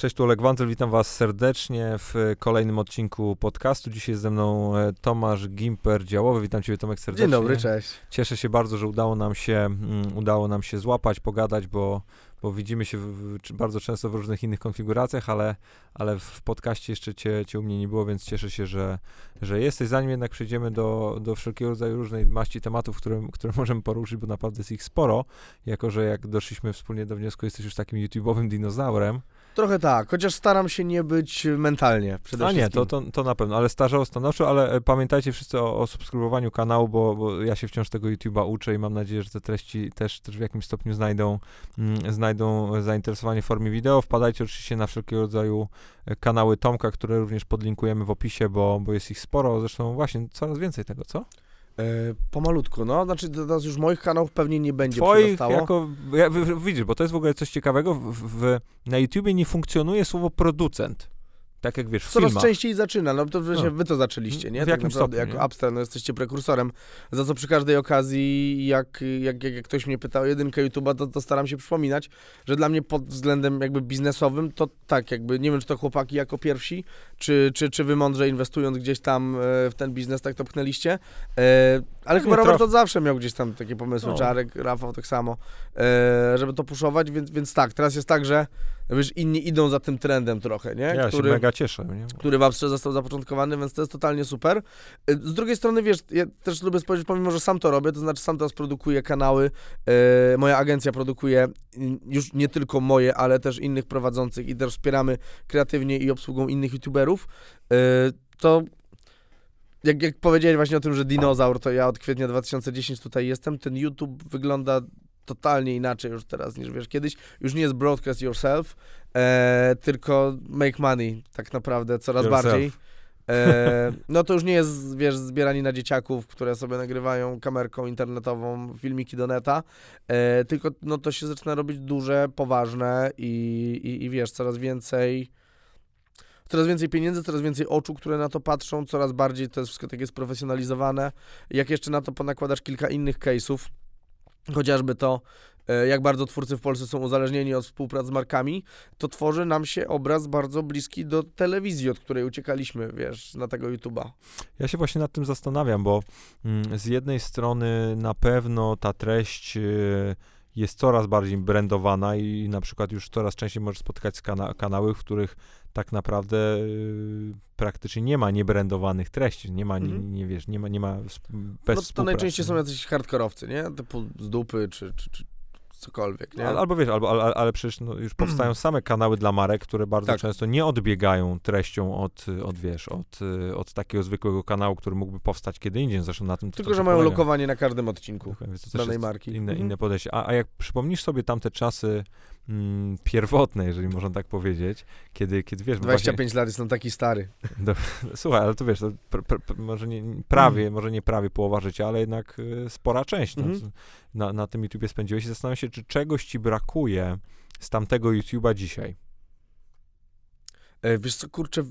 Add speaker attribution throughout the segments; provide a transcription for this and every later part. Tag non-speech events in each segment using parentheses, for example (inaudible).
Speaker 1: Cześć, tu Oleg Wanzel, witam was serdecznie w kolejnym odcinku podcastu. Dzisiaj jest ze mną e, Tomasz Gimper, działowy. Witam ciebie Tomek serdecznie.
Speaker 2: Dzień dobry, cześć.
Speaker 1: Cieszę się bardzo, że udało nam się, mm, udało nam się złapać, pogadać, bo, bo widzimy się w, w, bardzo często w różnych innych konfiguracjach, ale, ale w podcaście jeszcze cię, cię u mnie nie było, więc cieszę się, że, że jesteś. Zanim jednak przejdziemy do, do wszelkiego rodzaju różnej maści tematów, które, które możemy poruszyć, bo naprawdę jest ich sporo, jako że jak doszliśmy wspólnie do wniosku, jesteś już takim YouTube'owym dinozaurem,
Speaker 2: Trochę tak, chociaż staram się nie być mentalnie przede
Speaker 1: A
Speaker 2: wszystkim.
Speaker 1: nie, to, to, to na pewno, ale starzało stanowczo, ale e, pamiętajcie wszyscy o, o subskrybowaniu kanału, bo, bo ja się wciąż tego YouTube'a uczę i mam nadzieję, że te treści też, też w jakimś stopniu znajdą, mm, znajdą zainteresowanie w formie wideo. Wpadajcie oczywiście na wszelkiego rodzaju e, kanały Tomka, które również podlinkujemy w opisie, bo, bo jest ich sporo, zresztą właśnie coraz więcej tego, co?
Speaker 2: E, pomalutku, no, znaczy teraz już moich kanałów pewnie nie będzie
Speaker 1: Twoich jako, ja, widzisz, bo to jest w ogóle coś ciekawego, w, w, na YouTubie nie funkcjonuje słowo producent. Tak jak wiesz, w
Speaker 2: Coraz
Speaker 1: filmach.
Speaker 2: częściej zaczyna, no to
Speaker 1: No.
Speaker 2: wy to zaczęliście, nie?
Speaker 1: W
Speaker 2: tak
Speaker 1: jakim
Speaker 2: naprawdę,
Speaker 1: stopniu,
Speaker 2: jako? Upstar, no jesteście prekursorem, za co przy każdej okazji, jak, jak, jak, ktoś mnie pytał o jedynkę YouTube'a, to, to staram się przypominać, że dla mnie pod względem jakby biznesowym, to tak jakby, nie wiem, czy to chłopaki jako pierwsi, czy, czy, czy wy mądrze inwestując gdzieś tam e, w ten biznes, tak to pchnęliście, e, ale
Speaker 1: Nie,
Speaker 2: chyba Robert od zawsze miał gdzieś tam takie pomysły,
Speaker 1: No.
Speaker 2: Czarek, Rafał tak samo, e, żeby to puszować, więc, więc tak, teraz jest tak, że wiesz, inni idą za tym trendem trochę, nie?
Speaker 1: Ja się mega cieszę. Nie?
Speaker 2: który w Apstrze został zapoczątkowany, więc to jest totalnie super. Y, Z drugiej strony, wiesz, ja też lubię spojrzeć, pomimo, że sam to robię, to znaczy sam teraz produkuję kanały, e, moja agencja produkuje już nie tylko moje, ale też innych prowadzących i też wspieramy kreatywnie i obsługą innych youtuberów, e, to jak, jak powiedziałeś właśnie o tym, że dinozaur, to ja od kwietnia 2010 tutaj jestem, ten YouTube wygląda totalnie inaczej już teraz niż wiesz kiedyś. Już nie jest broadcast yourself, e, tylko make money tak naprawdę coraz
Speaker 1: Yourself.
Speaker 2: bardziej. E, no to już nie jest, wiesz, zbieranie na dzieciaków, które sobie nagrywają kamerką internetową filmiki do neta, e, tylko no to się zaczyna robić duże, poważne i, i, i wiesz, coraz więcej coraz więcej pieniędzy, coraz więcej oczu, które na to patrzą, coraz bardziej to jest wszystko takie sprofesjonalizowane. Jak jeszcze na to ponakładasz kilka innych case'ów, chociażby to, e, jak bardzo twórcy w Polsce są uzależnieni od współprac z markami, to tworzy nam się obraz bardzo bliski do telewizji, od której uciekaliśmy, wiesz, na tego YouTube'a.
Speaker 1: Ja się właśnie nad tym zastanawiam, bo mm, z jednej strony na pewno ta treść y, jest coraz bardziej brandowana i na przykład już coraz częściej możesz spotkać kana kanały, w których tak naprawdę y, praktycznie nie ma niebrandowanych treści, nie ma, nie,
Speaker 2: Mhm.
Speaker 1: nie wiesz, nie ma, nie ma bez
Speaker 2: No to najczęściej są jacyś hardkorowcy, nie? Typu z dupy, czy, czy, czy cokolwiek, nie?
Speaker 1: Al- Albo wiesz, albo, ale, ale przecież no, już powstają same kanały dla marek, które bardzo
Speaker 2: Tak.
Speaker 1: często nie odbiegają treścią od, od wiesz, od, od takiego zwykłego kanału, który mógłby powstać kiedy indziej, zresztą na tym
Speaker 2: Tylko, że mają
Speaker 1: polega.
Speaker 2: lokowanie na każdym odcinku
Speaker 1: Dokładnie,
Speaker 2: danej marki.
Speaker 1: Inne,
Speaker 2: Mhm.
Speaker 1: inne podejście. A, a jak przypomnisz sobie tamte czasy mm, pierwotne, jeżeli można tak powiedzieć, kiedy, kiedy wiesz, bo
Speaker 2: 25 lat, jestem taki stary. (laughs)
Speaker 1: właśnie, słuchaj, ale to wiesz, to pr, pr, pr, może nie prawie,
Speaker 2: Mhm.
Speaker 1: może nie prawie połowa życia, ale jednak y, spora część no,
Speaker 2: Mhm.
Speaker 1: na, na tym YouTubie spędziłeś i zastanawiam się, czy czegoś ci brakuje z tamtego YouTube'a dzisiaj.
Speaker 2: E, Wiesz co, kurczę,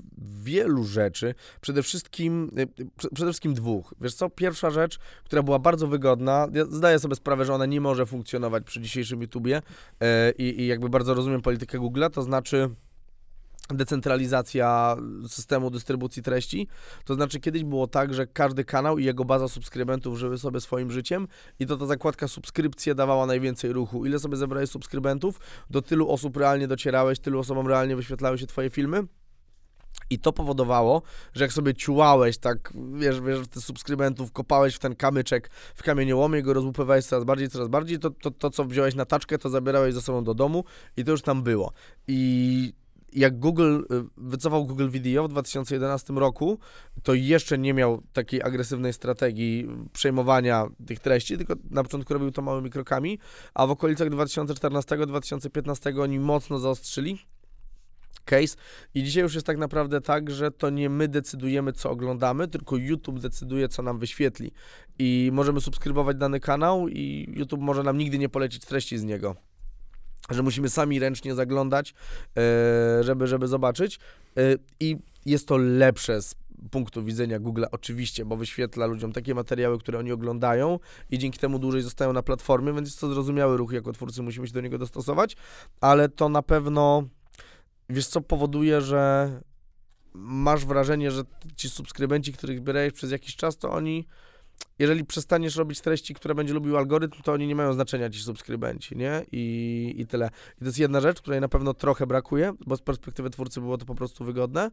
Speaker 2: wielu rzeczy, przede wszystkim, e, prze- przede wszystkim dwóch. Wiesz co, pierwsza rzecz, która była bardzo wygodna, ja zdaję sobie sprawę, że ona nie może funkcjonować przy dzisiejszym YouTubie e, i, i jakby bardzo rozumiem politykę Google'a, to znaczy decentralizacja systemu dystrybucji treści. To znaczy kiedyś było tak, że każdy kanał i jego baza subskrybentów żyły sobie swoim życiem i to ta zakładka subskrypcje dawała najwięcej ruchu. Ile sobie zebrałeś subskrybentów, do tylu osób realnie docierałeś, tylu osobom realnie wyświetlały się twoje filmy. I to powodowało, że jak sobie ciułałeś, tak, wiesz, wiesz, tych subskrybentów, kopałeś w ten kamyczek w kamieniołomie, go rozłupywałeś coraz bardziej, coraz bardziej, to, to, to co wziąłeś na taczkę, to zabierałeś ze sobą do domu i to już tam było. I jak Google y, wycofał Google Video w 2011 roku, to jeszcze nie miał takiej agresywnej strategii przejmowania tych treści, tylko na początku robił to małymi krokami, a w okolicach 2014-2015 oni mocno zaostrzyli case i dzisiaj już jest tak naprawdę tak, że to nie my decydujemy, co oglądamy, tylko YouTube decyduje, co nam wyświetli. I możemy subskrybować dany kanał i YouTube może nam nigdy nie polecić treści z niego. Że musimy sami ręcznie zaglądać, e, żeby, żeby zobaczyć. E, I jest to lepsze z punktu widzenia Google'a oczywiście, bo wyświetla ludziom takie materiały, które oni oglądają i dzięki temu dłużej zostają na platformie, więc jest to zrozumiały ruch, jako twórcy musimy się do niego dostosować, ale to na pewno wiesz co, powoduje, że masz wrażenie, że ci subskrybenci, których bierałeś przez jakiś czas, to oni, jeżeli przestaniesz robić treści, które będzie lubił algorytm, to oni nie mają znaczenia, ci subskrybenci, nie? I, i tyle. I to jest jedna rzecz, której na pewno trochę brakuje, bo z perspektywy twórcy było to po prostu wygodne.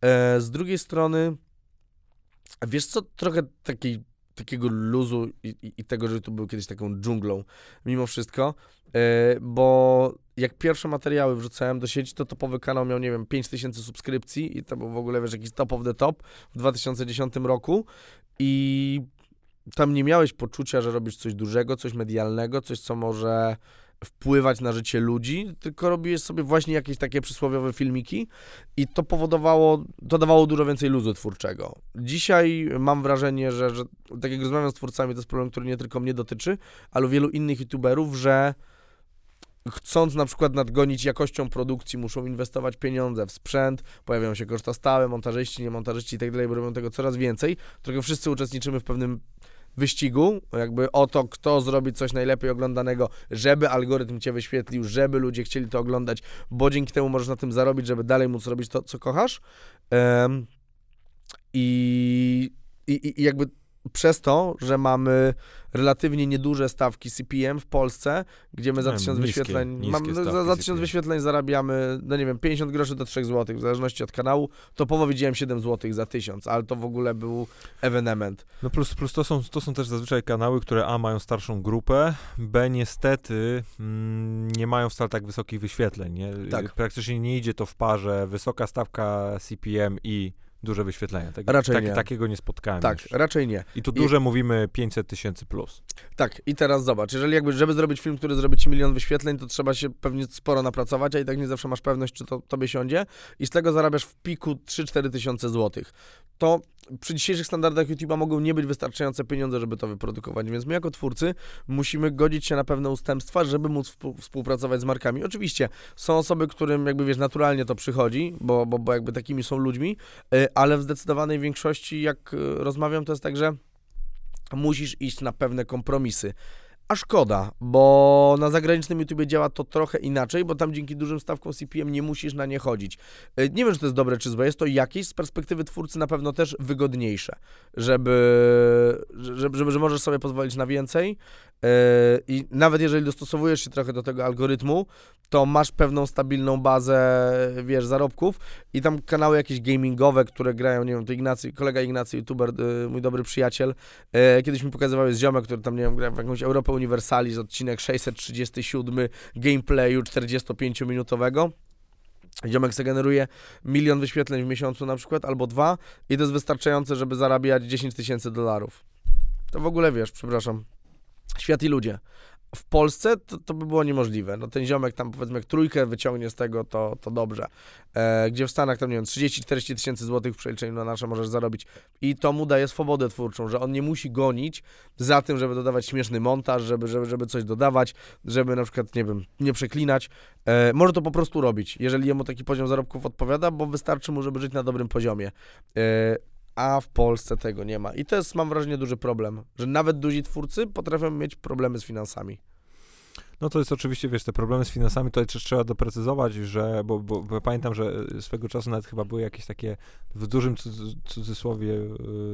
Speaker 2: E, z drugiej strony, wiesz co, trochę takiej takiego luzu i, i, i, tego, że tu był kiedyś taką dżunglą, mimo wszystko, yy, bo jak pierwsze materiały wrzucałem do sieci, to topowy kanał miał, nie wiem, 5000 subskrypcji i to był w ogóle, wiesz, jakiś top of the top w 2010 roku i tam nie miałeś poczucia, że robisz coś dużego, coś medialnego, coś, co może wpływać na życie ludzi, tylko robiłeś sobie właśnie jakieś takie przysłowiowe filmiki i to powodowało, to dawało dużo więcej luzu twórczego. Dzisiaj mam wrażenie, że, że tak jak rozmawiam z twórcami, to jest problem, który nie tylko mnie dotyczy, ale wielu innych youtuberów, że chcąc na przykład nadgonić jakością produkcji, muszą inwestować pieniądze w sprzęt, pojawiają się koszta stałe, montażyści, nie montażyści i tak dalej, bo robią tego coraz więcej. Trochę wszyscy uczestniczymy w pewnym wyścigu, jakby o to, kto zrobi coś najlepiej oglądanego, żeby algorytm cię wyświetlił, żeby ludzie chcieli to oglądać, bo dzięki temu możesz na tym zarobić, żeby dalej móc robić to, co kochasz. Um, i, i, I jakby przez to, że mamy relatywnie nieduże stawki CPM w Polsce, gdzie my za 1000 wyświetleń, za, za 1000 wyświetleń zarabiamy, no nie wiem, 50 groszy do 3 zł, w zależności od kanału. Topowo widziałem 7 zł za 1000, ale to w ogóle był ewenement.
Speaker 1: No plus, plus to, są, to są też zazwyczaj kanały, które A mają starszą grupę, B niestety mm, nie mają wcale tak wysokich wyświetleń. Nie?
Speaker 2: Tak.
Speaker 1: Praktycznie nie idzie to w parze wysoka stawka CPM i duże wyświetlenia. Tak,
Speaker 2: raczej
Speaker 1: tak,
Speaker 2: nie.
Speaker 1: Takiego nie spotkałem.
Speaker 2: Tak,
Speaker 1: jeszcze.
Speaker 2: raczej nie.
Speaker 1: I tu duże I... mówimy 500 tysięcy plus.
Speaker 2: Tak, i teraz zobacz, jeżeli jakby, żeby zrobić film, który zrobi ci milion wyświetleń, to trzeba się pewnie sporo napracować, a i tak nie zawsze masz pewność, czy to tobie siądzie i z tego zarabiasz w piku 3-4 tysiące złotych. To przy dzisiejszych standardach YouTube'a mogą nie być wystarczające pieniądze, żeby to wyprodukować, więc my jako twórcy musimy godzić się na pewne ustępstwa, żeby móc współpracować z markami. Oczywiście są osoby, którym jakby wiesz, naturalnie to przychodzi, bo, bo, bo jakby takimi są ludźmi, y, ale w zdecydowanej większości, jak y, rozmawiam, to jest tak, że musisz iść na pewne kompromisy. A szkoda, bo na zagranicznym YouTube działa to trochę inaczej, bo tam dzięki dużym stawkom CPM nie musisz na nie chodzić. E, nie wiem, czy to jest dobre czy złe, jest to jakieś z perspektywy twórcy na pewno też wygodniejsze, żeby, żeby, żeby że możesz sobie pozwolić na więcej e, i nawet jeżeli dostosowujesz się trochę do tego algorytmu, to masz pewną stabilną bazę, wiesz, zarobków i tam kanały jakieś gamingowe, które grają, nie wiem, to Ignacy, kolega Ignacy, youtuber, e, mój dobry przyjaciel, kiedyś mi pokazywał z ziomek, który tam, nie wiem, gra w jakąś Europę Universalis, odcinek 637 gameplayu 45-minutowego. Ziomek se generuje milion wyświetleń w miesiącu na przykład, albo dwa i to jest wystarczające, żeby zarabiać 10 tysięcy dolarów. To w ogóle wiesz, przepraszam, świat i ludzie w Polsce to, to, by było niemożliwe. No ten ziomek tam powiedzmy jak trójkę wyciągnie z tego, to, to dobrze. E, gdzie w Stanach tam nie wiem, 30-40 tysięcy złotych w przeliczeniu na nasze możesz zarobić. I to mu daje swobodę twórczą, że on nie musi gonić za tym, żeby dodawać śmieszny montaż, żeby, żeby, żeby coś dodawać, żeby na przykład, nie wiem, nie przeklinać. E, może to po prostu robić, jeżeli jemu taki poziom zarobków odpowiada, bo wystarczy mu, żeby żyć na dobrym poziomie. E, a w Polsce tego nie ma. I to jest, mam wrażenie, duży problem, że nawet duzi twórcy potrafią mieć problemy z finansami.
Speaker 1: No to jest oczywiście, wiesz, te problemy z finansami, tutaj też trzeba doprecyzować, że, bo, bo, bo pamiętam, że swego czasu nawet chyba były jakieś takie w dużym cudzysłowie y,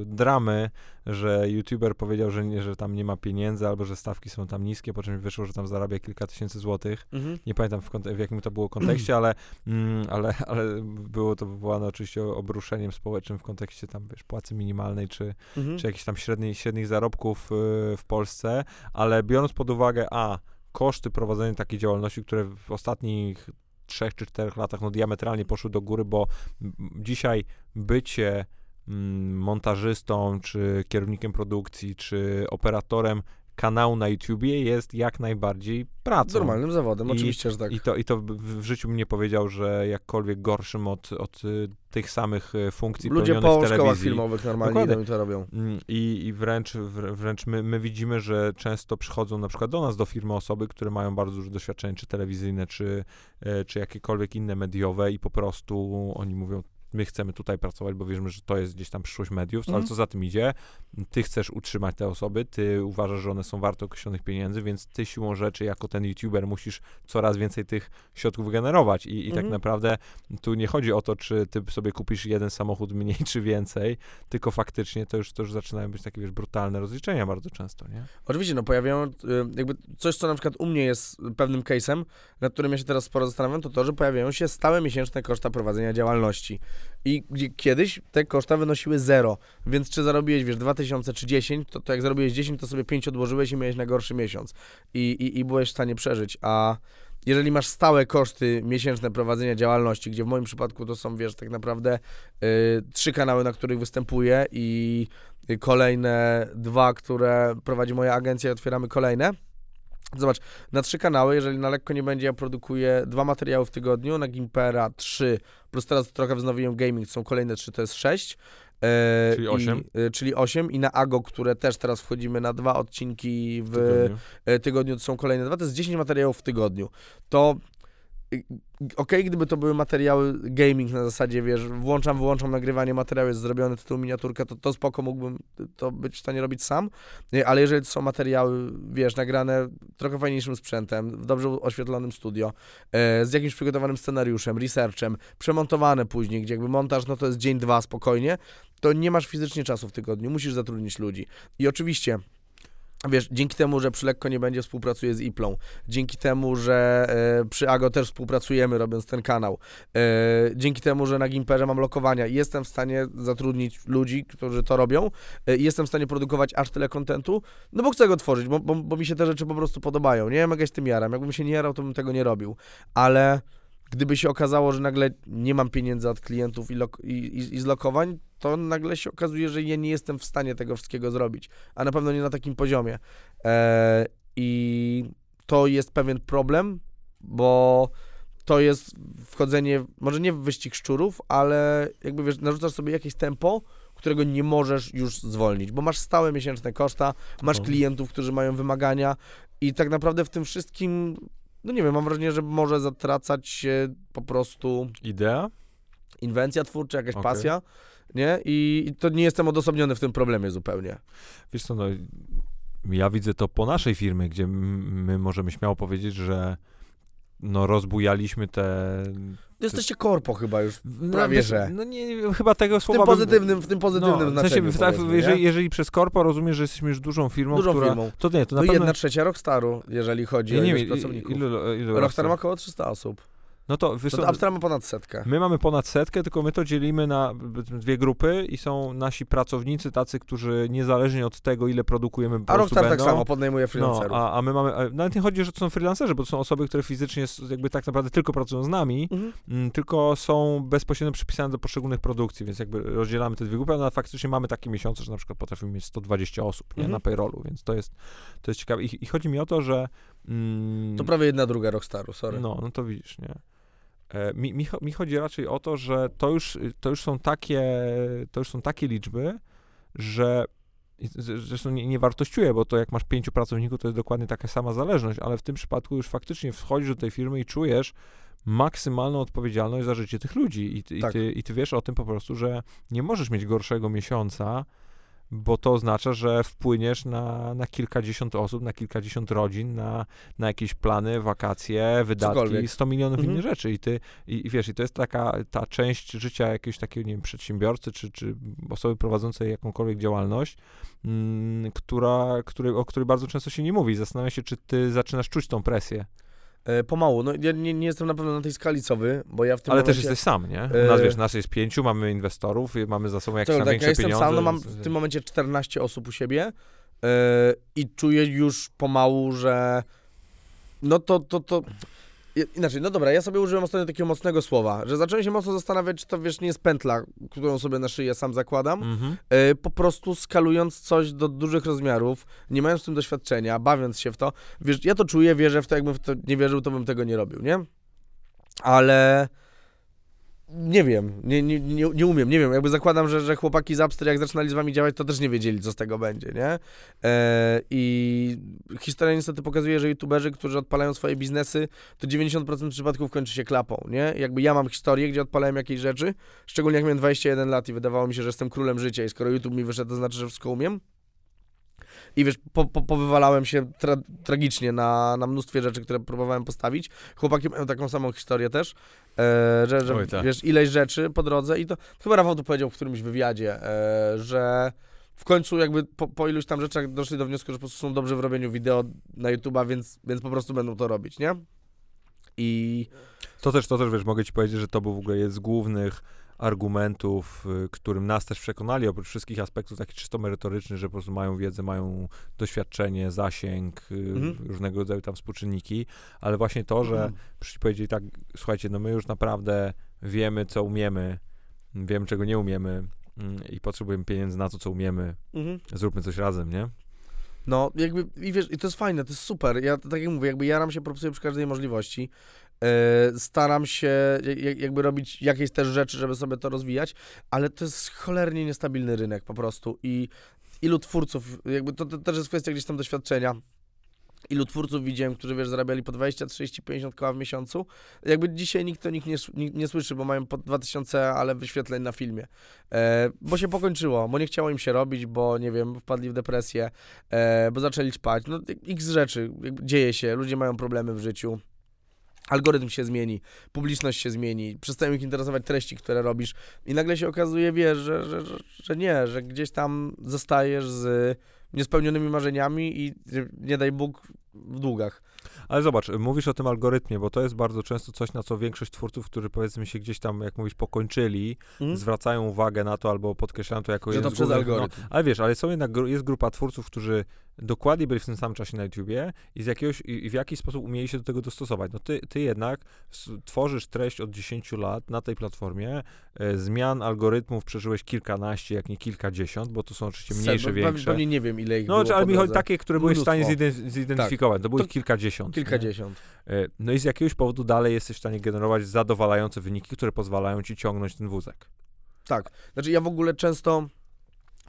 Speaker 1: dramy, że youtuber powiedział, że, nie, że tam nie ma pieniędzy, albo że stawki są tam niskie, po czym wyszło, że tam zarabia kilka tysięcy złotych. Mhm. Nie pamiętam w, w, jakim to było kontekście, ale, mm, ale, ale było to wywołane oczywiście obruszeniem społecznym w kontekście tam, wiesz, płacy minimalnej, czy, mhm. czy jakichś tam średnich, średnich zarobków y, w Polsce, ale biorąc pod uwagę, a koszty prowadzenia takiej działalności, które w ostatnich trzech czy czterech latach no, diametralnie poszły do góry, bo dzisiaj bycie montażystą, czy kierownikiem produkcji, czy operatorem kanału na YouTubie jest jak najbardziej pracą.
Speaker 2: Normalnym zawodem, I, oczywiście, że tak.
Speaker 1: I to, I to w życiu mnie powiedział, że jakkolwiek gorszym od, od y, tych samych y, funkcji
Speaker 2: Ludzie
Speaker 1: po w
Speaker 2: szkołach filmowych normalnie idą i to robią.
Speaker 1: Mm, I, i wręcz, wręcz my, my widzimy, że często przychodzą na przykład do nas, do firmy osoby, które mają bardzo duże doświadczenie, czy telewizyjne, czy, e, czy jakiekolwiek inne mediowe i po prostu oni mówią, my chcemy tutaj pracować, bo wierzymy, że to jest gdzieś tam przyszłość mediów, ale
Speaker 2: Mhm.
Speaker 1: co za tym idzie, ty chcesz utrzymać te osoby, ty uważasz, że one są warte określonych pieniędzy, więc ty siłą rzeczy jako ten youtuber musisz coraz więcej tych środków generować i, i tak
Speaker 2: Mhm.
Speaker 1: naprawdę tu nie chodzi o to, czy ty sobie kupisz jeden samochód mniej czy więcej, tylko faktycznie to już, to już zaczynają być takie, wiesz, brutalne rozliczenia bardzo często, nie?
Speaker 2: Oczywiście, no pojawiają y, jakby coś, co na przykład u mnie jest pewnym case'em, nad którym ja się teraz sporo zastanawiam, to to, że pojawiają się stałe miesięczne koszta prowadzenia działalności. I kiedyś te koszta wynosiły zero, więc czy zarobiłeś, wiesz, 2000 czy 10, to, to jak zarobiłeś 10, to sobie 5 odłożyłeś i miałeś na gorszy miesiąc. I, i, i byłeś w stanie przeżyć, a jeżeli masz stałe koszty miesięczne prowadzenia działalności, gdzie w moim przypadku to są, wiesz, tak naprawdę y, trzy kanały, na których występuję i y, kolejne dwa, które prowadzi moja agencja i otwieramy kolejne. Zobacz, na trzy kanały, jeżeli na lekko nie będzie, ja produkuję dwa materiały w tygodniu, na Gimpera trzy, plus teraz trochę wznowiłem gaming, są kolejne trzy, to jest sześć. E,
Speaker 1: Czyli
Speaker 2: i-
Speaker 1: osiem.
Speaker 2: e, czyli 8 i na Ago, które też teraz wchodzimy na dwa odcinki w,
Speaker 1: tygodniu.
Speaker 2: e, tygodniu, to są kolejne dwa, to jest 10 materiałów w tygodniu. To okej, gdyby to były materiały gaming na zasadzie, wiesz, włączam, wyłączam nagrywanie, materiał jest zrobiony, tytuł, miniaturka, to, to spoko, mógłbym to być w stanie robić sam, ale jeżeli to są materiały, wiesz, nagrane trochę fajniejszym sprzętem, w dobrze oświetlonym studio, e, z jakimś przygotowanym scenariuszem, researchem, przemontowane później, gdzie jakby montaż, no to jest dzień, dwa spokojnie, to nie masz fizycznie czasu w tygodniu, musisz zatrudnić ludzi. I oczywiście Wiesz, dzięki temu, że przy Lekko nie będzie współpracuję z Iplą, dzięki temu, że e, przy Ago też współpracujemy, robiąc ten kanał, e, dzięki temu, że na Gimperze mam lokowania jestem w stanie zatrudnić ludzi, którzy to robią e, jestem w stanie produkować aż tyle kontentu, no bo chcę go tworzyć, bo, bo, bo mi się te rzeczy po prostu podobają. Nie mega się tym jaram. Jakbym się nie jarał, to bym tego nie robił. Ale gdyby się okazało, że nagle nie mam pieniędzy od klientów i, lok- i, i, i z lokowań, to nagle się okazuje, że ja nie jestem w stanie tego wszystkiego zrobić, a na pewno nie na takim poziomie. E, I to jest pewien problem, bo to jest wchodzenie, może nie w wyścig szczurów, ale jakby wiesz, narzucasz sobie jakieś tempo, którego nie możesz już zwolnić, bo masz stałe miesięczne koszta, masz
Speaker 1: Mhm.
Speaker 2: klientów, którzy mają wymagania i tak naprawdę w tym wszystkim, no nie wiem, mam wrażenie, że może zatracać się po prostu
Speaker 1: Idea?
Speaker 2: inwencja twórcza, jakaś
Speaker 1: Okej.
Speaker 2: pasja, nie? I, I to nie jestem odosobniony w tym problemie zupełnie.
Speaker 1: Wiesz co, no, ja widzę to po naszej firmie, gdzie my możemy śmiało powiedzieć, że no rozbujaliśmy te...
Speaker 2: Jesteście korpo chyba już,
Speaker 1: No,
Speaker 2: Prawie
Speaker 1: wiesz,
Speaker 2: że.
Speaker 1: No nie, chyba tego
Speaker 2: w tym
Speaker 1: słowa... bym-
Speaker 2: pozytywnym, w tym pozytywnym
Speaker 1: no, w
Speaker 2: znaczeniu,
Speaker 1: sensie, tak,
Speaker 2: powiedzmy,
Speaker 1: jeżeli,
Speaker 2: nie?
Speaker 1: jeżeli przez korpo rozumiesz, że jesteśmy już dużą firmą,
Speaker 2: Dużą
Speaker 1: która...
Speaker 2: firmą.
Speaker 1: To nie, to na
Speaker 2: No
Speaker 1: pewno...
Speaker 2: jedna trzecia Rockstaru, jeżeli chodzi
Speaker 1: ja
Speaker 2: o
Speaker 1: nie
Speaker 2: ilość pracowników.
Speaker 1: ilu, ilu
Speaker 2: Rockstar ma około 300 osób.
Speaker 1: No to, wiesz,
Speaker 2: No to ma ponad setkę.
Speaker 1: My mamy ponad setkę, tylko my to dzielimy na dwie grupy i są nasi pracownicy tacy, którzy niezależnie od tego, ile produkujemy, po
Speaker 2: A Rockstar tak
Speaker 1: będą.
Speaker 2: samo podnajmuje
Speaker 1: No,
Speaker 2: freelancerów.
Speaker 1: a, a my mamy, a nawet nie chodzi, że to są freelancerzy, bo to są osoby, które fizycznie jakby tak naprawdę tylko pracują z nami,
Speaker 2: Mhm.
Speaker 1: mm, tylko są bezpośrednio przypisane do poszczególnych produkcji, więc jakby rozdzielamy te dwie grupy, a faktycznie mamy takie miesiące, że na przykład potrafimy mieć 120 osób nie,
Speaker 2: Mhm.
Speaker 1: na payrollu, więc to jest, to jest ciekawe. I, I chodzi mi o to, że... Mm,
Speaker 2: To prawie jedna druga Rockstaru, sorry.
Speaker 1: no, no to widzisz, nie? E, Mi, mi, mi chodzi raczej o to, że to już, to już są takie, to już są takie liczby, że zresztą nie, nie wartościuję, bo to jak masz pięciu pracowników, to jest dokładnie taka sama zależność, ale w tym przypadku już faktycznie wchodzisz do tej firmy i czujesz maksymalną odpowiedzialność za życie tych ludzi i, ty- i,
Speaker 2: Tak.
Speaker 1: ty, i ty wiesz o tym po prostu, że nie możesz mieć gorszego miesiąca, bo to oznacza, że wpłyniesz na, na kilkadziesiąt osób, na kilkadziesiąt rodzin, na, na jakieś plany, wakacje, wydatki,
Speaker 2: Cokolwiek.
Speaker 1: 100 milionów
Speaker 2: Mhm.
Speaker 1: innych rzeczy. I ty, i, i wiesz, i to jest taka ta część życia jakiegoś takiego, nie wiem, przedsiębiorcy, czy, czy osoby prowadzącej jakąkolwiek działalność, mm, która, której, o której bardzo często się nie mówi. Zastanawiam się, czy ty zaczynasz czuć tą presję.
Speaker 2: E, pomału, no ja nie, nie jestem na pewno na tej skali co wy, bo ja w tym
Speaker 1: Ale
Speaker 2: momencie...
Speaker 1: też jesteś sam, nie? U nas,
Speaker 2: E,
Speaker 1: wiesz, nas jest pięciu, mamy inwestorów, i mamy za sobą jakieś
Speaker 2: tak, ja jestem
Speaker 1: pieniądze.
Speaker 2: sam, no mam w tym momencie 14 osób u siebie e, i czuję już pomału, że no to, to, to inaczej, no dobra, ja sobie użyłem ostatnio takiego mocnego słowa, że zacząłem się mocno zastanawiać, czy to wiesz, nie jest pętla, którą sobie na szyję sam zakładam,
Speaker 1: Mhm.
Speaker 2: e, po prostu skalując coś do dużych rozmiarów, nie mając w tym doświadczenia, bawiąc się w to, wiesz, ja to czuję, wierzę w to, jakbym w to nie wierzył, to bym tego nie robił, nie? Ale Nie wiem, nie, nie, nie, nie umiem, nie wiem, jakby zakładam, że, że chłopaki z Upster, jak zaczynali z wami działać, to też nie wiedzieli, co z tego będzie, nie? E, I historia niestety pokazuje, że youtuberzy, którzy odpalają swoje biznesy, to 90% przypadków kończy się klapą, nie? Jakby ja mam historię, gdzie odpalałem jakieś rzeczy, szczególnie jak miałem 21 lat i wydawało mi się, że jestem królem życia i skoro YouTube mi wyszedł, to znaczy, że wszystko umiem. I wiesz, po, po, powywalałem się tra tragicznie na, na mnóstwie rzeczy, które próbowałem postawić. Chłopaki mają taką samą historię też, e, że, że
Speaker 1: Oj, tak.
Speaker 2: wiesz, ileś rzeczy po drodze i to chyba Rafał to powiedział w którymś wywiadzie, e, że w końcu jakby po, po iluś tam rzeczach doszli do wniosku, że po prostu są dobrze w robieniu wideo na YouTube'a, więc, więc po prostu będą to robić, nie? I
Speaker 1: To też, to też, wiesz, mogę ci powiedzieć, że to był w ogóle jeden z głównych argumentów, y, którym nas też przekonali, oprócz wszystkich aspektów takich czysto merytorycznych, że po prostu mają wiedzę, mają doświadczenie, zasięg, y,
Speaker 2: Mhm.
Speaker 1: różnego rodzaju tam współczynniki, ale właśnie to, że
Speaker 2: Mhm.
Speaker 1: przyszli powiedzieli tak, słuchajcie, no my już naprawdę wiemy, co umiemy, wiemy, czego nie umiemy mm, i potrzebujemy pieniędzy na to, co umiemy,
Speaker 2: mhm.
Speaker 1: zróbmy coś razem, nie?
Speaker 2: No, jakby, i wiesz, i to jest fajne, to jest super. Ja, tak jak mówię, jakby jaram się, propsuję przy każdej możliwości. E, staram się jak, jakby robić jakieś też rzeczy, żeby sobie to rozwijać, ale to jest cholernie niestabilny rynek po prostu i ilu twórców, jakby to, to też jest kwestia gdzieś tam doświadczenia. Ilu twórców widziałem, którzy wiesz, zarabiali po 20, 30, 50 koła w miesiącu. Jakby dzisiaj nikt to nikt nie, nikt nie słyszy, bo mają po 2000, ale wyświetleń na filmie. E, bo się pokończyło, bo nie chciało im się robić, bo nie wiem, wpadli w depresję, e, bo zaczęli spać. No, x rzeczy dzieje się, ludzie mają problemy w życiu. Algorytm się zmieni, publiczność się zmieni, przestają ich interesować treści, które robisz i nagle się okazuje, wiesz, że, że, że, nie, że gdzieś tam zostajesz z niespełnionymi marzeniami i nie daj Bóg w długach.
Speaker 1: Ale zobacz, mówisz o tym algorytmie, bo to jest bardzo często coś, na co większość twórców, którzy powiedzmy się gdzieś tam, jak mówisz, pokończyli, zwracają uwagę na to albo podkreślają to jako
Speaker 2: Że to przez
Speaker 1: no,
Speaker 2: algorytm.
Speaker 1: ale wiesz, ale są jednak, jest grupa twórców, którzy dokładnie byli w tym samym czasie na YouTubie i, z jakiegoś, i, w jakiś sposób umieli się do tego dostosować. No ty, ty jednak tworzysz treść od 10 lat na tej platformie, e, zmian algorytmów przeżyłeś kilkanaście, jak nie kilkadziesiąt, bo to są oczywiście mniejsze,
Speaker 2: Pewnie-
Speaker 1: większe.
Speaker 2: Pewnie nie wiem, ile ich
Speaker 1: No,
Speaker 2: było
Speaker 1: ale mi chodzi takie, które byłeś w stanie
Speaker 2: Mnóstwo.
Speaker 1: To było
Speaker 2: To
Speaker 1: ich kilkadziesiąt. nie?
Speaker 2: Kilkadziesiąt.
Speaker 1: E, No i z jakiegoś powodu dalej jesteś w stanie generować zadowalające wyniki, które pozwalają ci ciągnąć ten wózek.
Speaker 2: Tak. Znaczy ja w ogóle często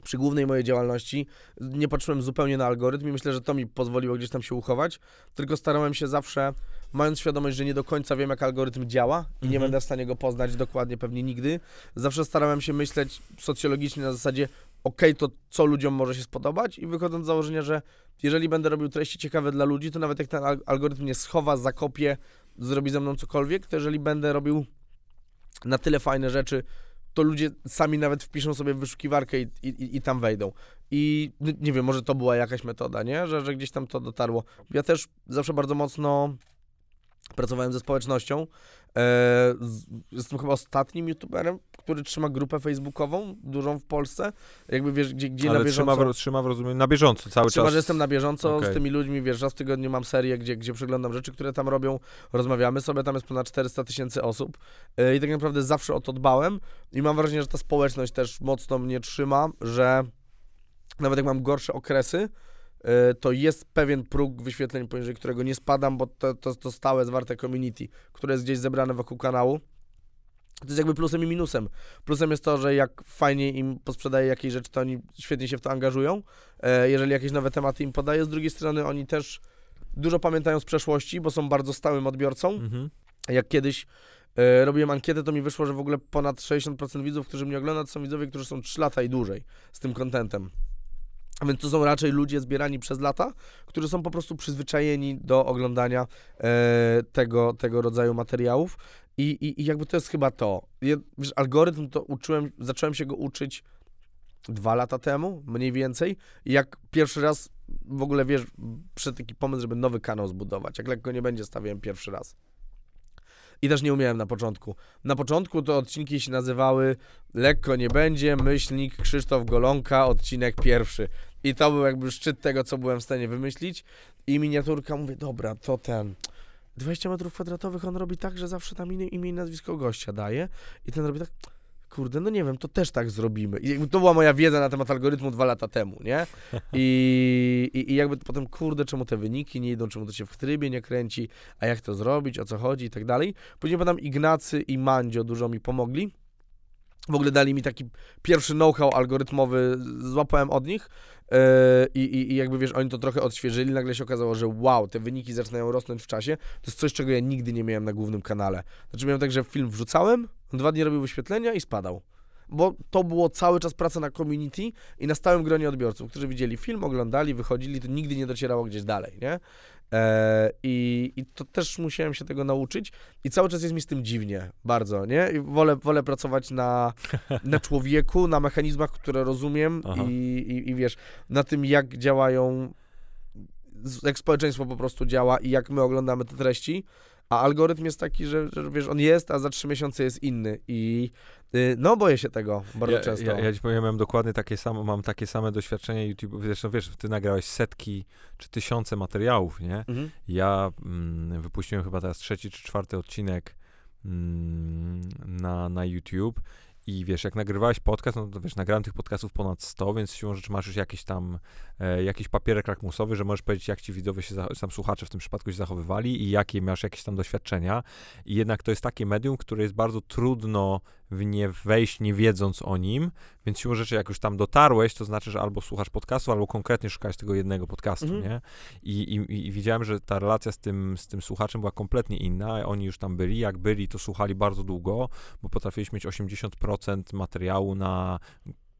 Speaker 2: przy głównej mojej działalności nie patrzyłem zupełnie na algorytm i myślę, że to mi pozwoliło gdzieś tam się uchować, tylko starałem się zawsze, mając świadomość, że nie do końca wiem, jak algorytm działa i nie
Speaker 1: Mhm.
Speaker 2: będę w stanie go poznać dokładnie pewnie nigdy, zawsze starałem się myśleć socjologicznie na zasadzie, okej, to co ludziom może się spodobać i wychodząc z założenia, że jeżeli będę robił treści ciekawe dla ludzi, to nawet jak ten al- algorytm mnie schowa, zakopie, zrobi ze mną cokolwiek, to jeżeli będę robił na tyle fajne rzeczy, to ludzie sami nawet wpiszą sobie w wyszukiwarkę i, i, i tam wejdą. I nie wiem, może to była jakaś metoda, nie? Że, że gdzieś tam to dotarło. Ja też zawsze bardzo mocno pracowałem ze społecznością. E, jestem chyba ostatnim youtuberem, który trzyma grupę facebookową, dużą w Polsce. Jakby wiesz, gdzie, gdzie na
Speaker 1: Ale
Speaker 2: bieżąco...
Speaker 1: trzyma, w, trzyma w rozumieniu na bieżąco cały
Speaker 2: Trzyma,
Speaker 1: czas.
Speaker 2: że jestem na bieżąco
Speaker 1: Okej.
Speaker 2: z tymi ludźmi, wiesz, raz w tygodniu mam serię, gdzie, gdzie przeglądam rzeczy, które tam robią, rozmawiamy sobie, tam jest ponad 400 tysięcy osób Yy, i tak naprawdę zawsze o to dbałem i mam wrażenie, że ta społeczność też mocno mnie trzyma, że nawet jak mam gorsze okresy, to jest pewien próg wyświetleń, poniżej którego nie spadam, bo to, to, to stałe, zwarte community, które jest gdzieś zebrane wokół kanału. To jest jakby plusem i minusem. Plusem jest to, że jak fajnie im posprzedaję jakieś rzeczy, to oni świetnie się w to angażują. E, jeżeli jakieś nowe tematy im podaję. Z drugiej strony oni też dużo pamiętają z przeszłości, bo są bardzo stałym odbiorcą.
Speaker 1: Mhm.
Speaker 2: Jak kiedyś e, robiłem ankietę, to mi wyszło, że w ogóle ponad 60% widzów, którzy mnie oglądają, to są widzowie, którzy są 3 lata i dłużej z tym kontentem. Więc to są raczej ludzie zbierani przez lata, którzy są po prostu przyzwyczajeni do oglądania e, tego, tego rodzaju materiałów. I, i, I jakby to jest chyba to. Ja, wiesz, algorytm to uczyłem, zacząłem się go uczyć dwa lata temu, mniej więcej. Jak pierwszy raz w ogóle wiesz, przed taki pomysł, żeby nowy kanał zbudować. Jak lekko nie będzie, stawiałem pierwszy raz. I też nie umiałem na początku. Na początku to odcinki się nazywały Lekko nie będzie, myślnik Krzysztof Golonka, odcinek pierwszy. I to był jakby szczyt tego, co byłem w stanie wymyślić. I miniaturka, mówię, dobra, to ten. 20 metrów kwadratowych on robi tak, że zawsze tam imię, i nazwisko gościa daje. I ten robi tak, kurde, no nie wiem, to też tak zrobimy. I to była moja wiedza na temat algorytmu dwa lata temu, nie? (laughs) I, i, I jakby potem, kurde, czemu te wyniki nie idą, czemu to się w trybie nie kręci, a jak to zrobić, o co chodzi i tak dalej. Później potem Ignacy i Mandzio dużo mi pomogli. W ogóle dali mi taki pierwszy know-how algorytmowy, złapałem od nich yy, i, i jakby wiesz, oni to trochę odświeżyli, nagle się okazało, że wow, te wyniki zaczynają rosnąć w czasie. To jest coś, czego ja nigdy nie miałem na głównym kanale. Znaczy miałem tak, że film wrzucałem, dwa dni robił wyświetlenia i spadał. Bo to było cały czas praca na community i na stałym gronie odbiorców, którzy widzieli film, oglądali, wychodzili, to nigdy nie docierało gdzieś dalej, nie? E, i, I to też musiałem się tego nauczyć. I cały czas jest mi z tym dziwnie, bardzo, nie? I wolę, wolę pracować na, na (laughs) człowieku, na mechanizmach, które rozumiem i, i, i wiesz, na tym, jak działają, jak społeczeństwo po prostu działa i jak my oglądamy te treści, a algorytm jest taki, że, że, wiesz, on jest, a za trzy miesiące jest inny i y, no boję się tego bardzo
Speaker 1: ja,
Speaker 2: często.
Speaker 1: Ja, ja ci powiem, dokładnie takie samo, mam takie same doświadczenie YouTube, zresztą wiesz, ty nagrałeś setki czy tysiące materiałów, nie? Mhm. Ja mm, wypuściłem chyba teraz trzeci czy czwarty odcinek mm, na, na YouTube i wiesz, jak nagrywałeś podcast, no to wiesz, nagrałem tych podcastów ponad 100, więc siłą rzeczy masz już jakiś tam, jakiś papierek lakmusowy, że możesz powiedzieć, jak ci widzowie się, tam słuchacze w tym przypadku się zachowywali i jakie masz jakieś tam doświadczenia. I jednak to jest takie medium, które jest bardzo trudno w nie wejść, nie wiedząc o nim, więc siłą rzeczy, jak już tam dotarłeś, to znaczy, że albo słuchasz podcastu, albo konkretnie szukałeś tego jednego podcastu, mhm. nie? I, i, I widziałem, że ta relacja z tym, z tym słuchaczem była kompletnie inna, oni już tam byli, jak byli, to słuchali bardzo długo, bo potrafiliśmy mieć 80% materiału na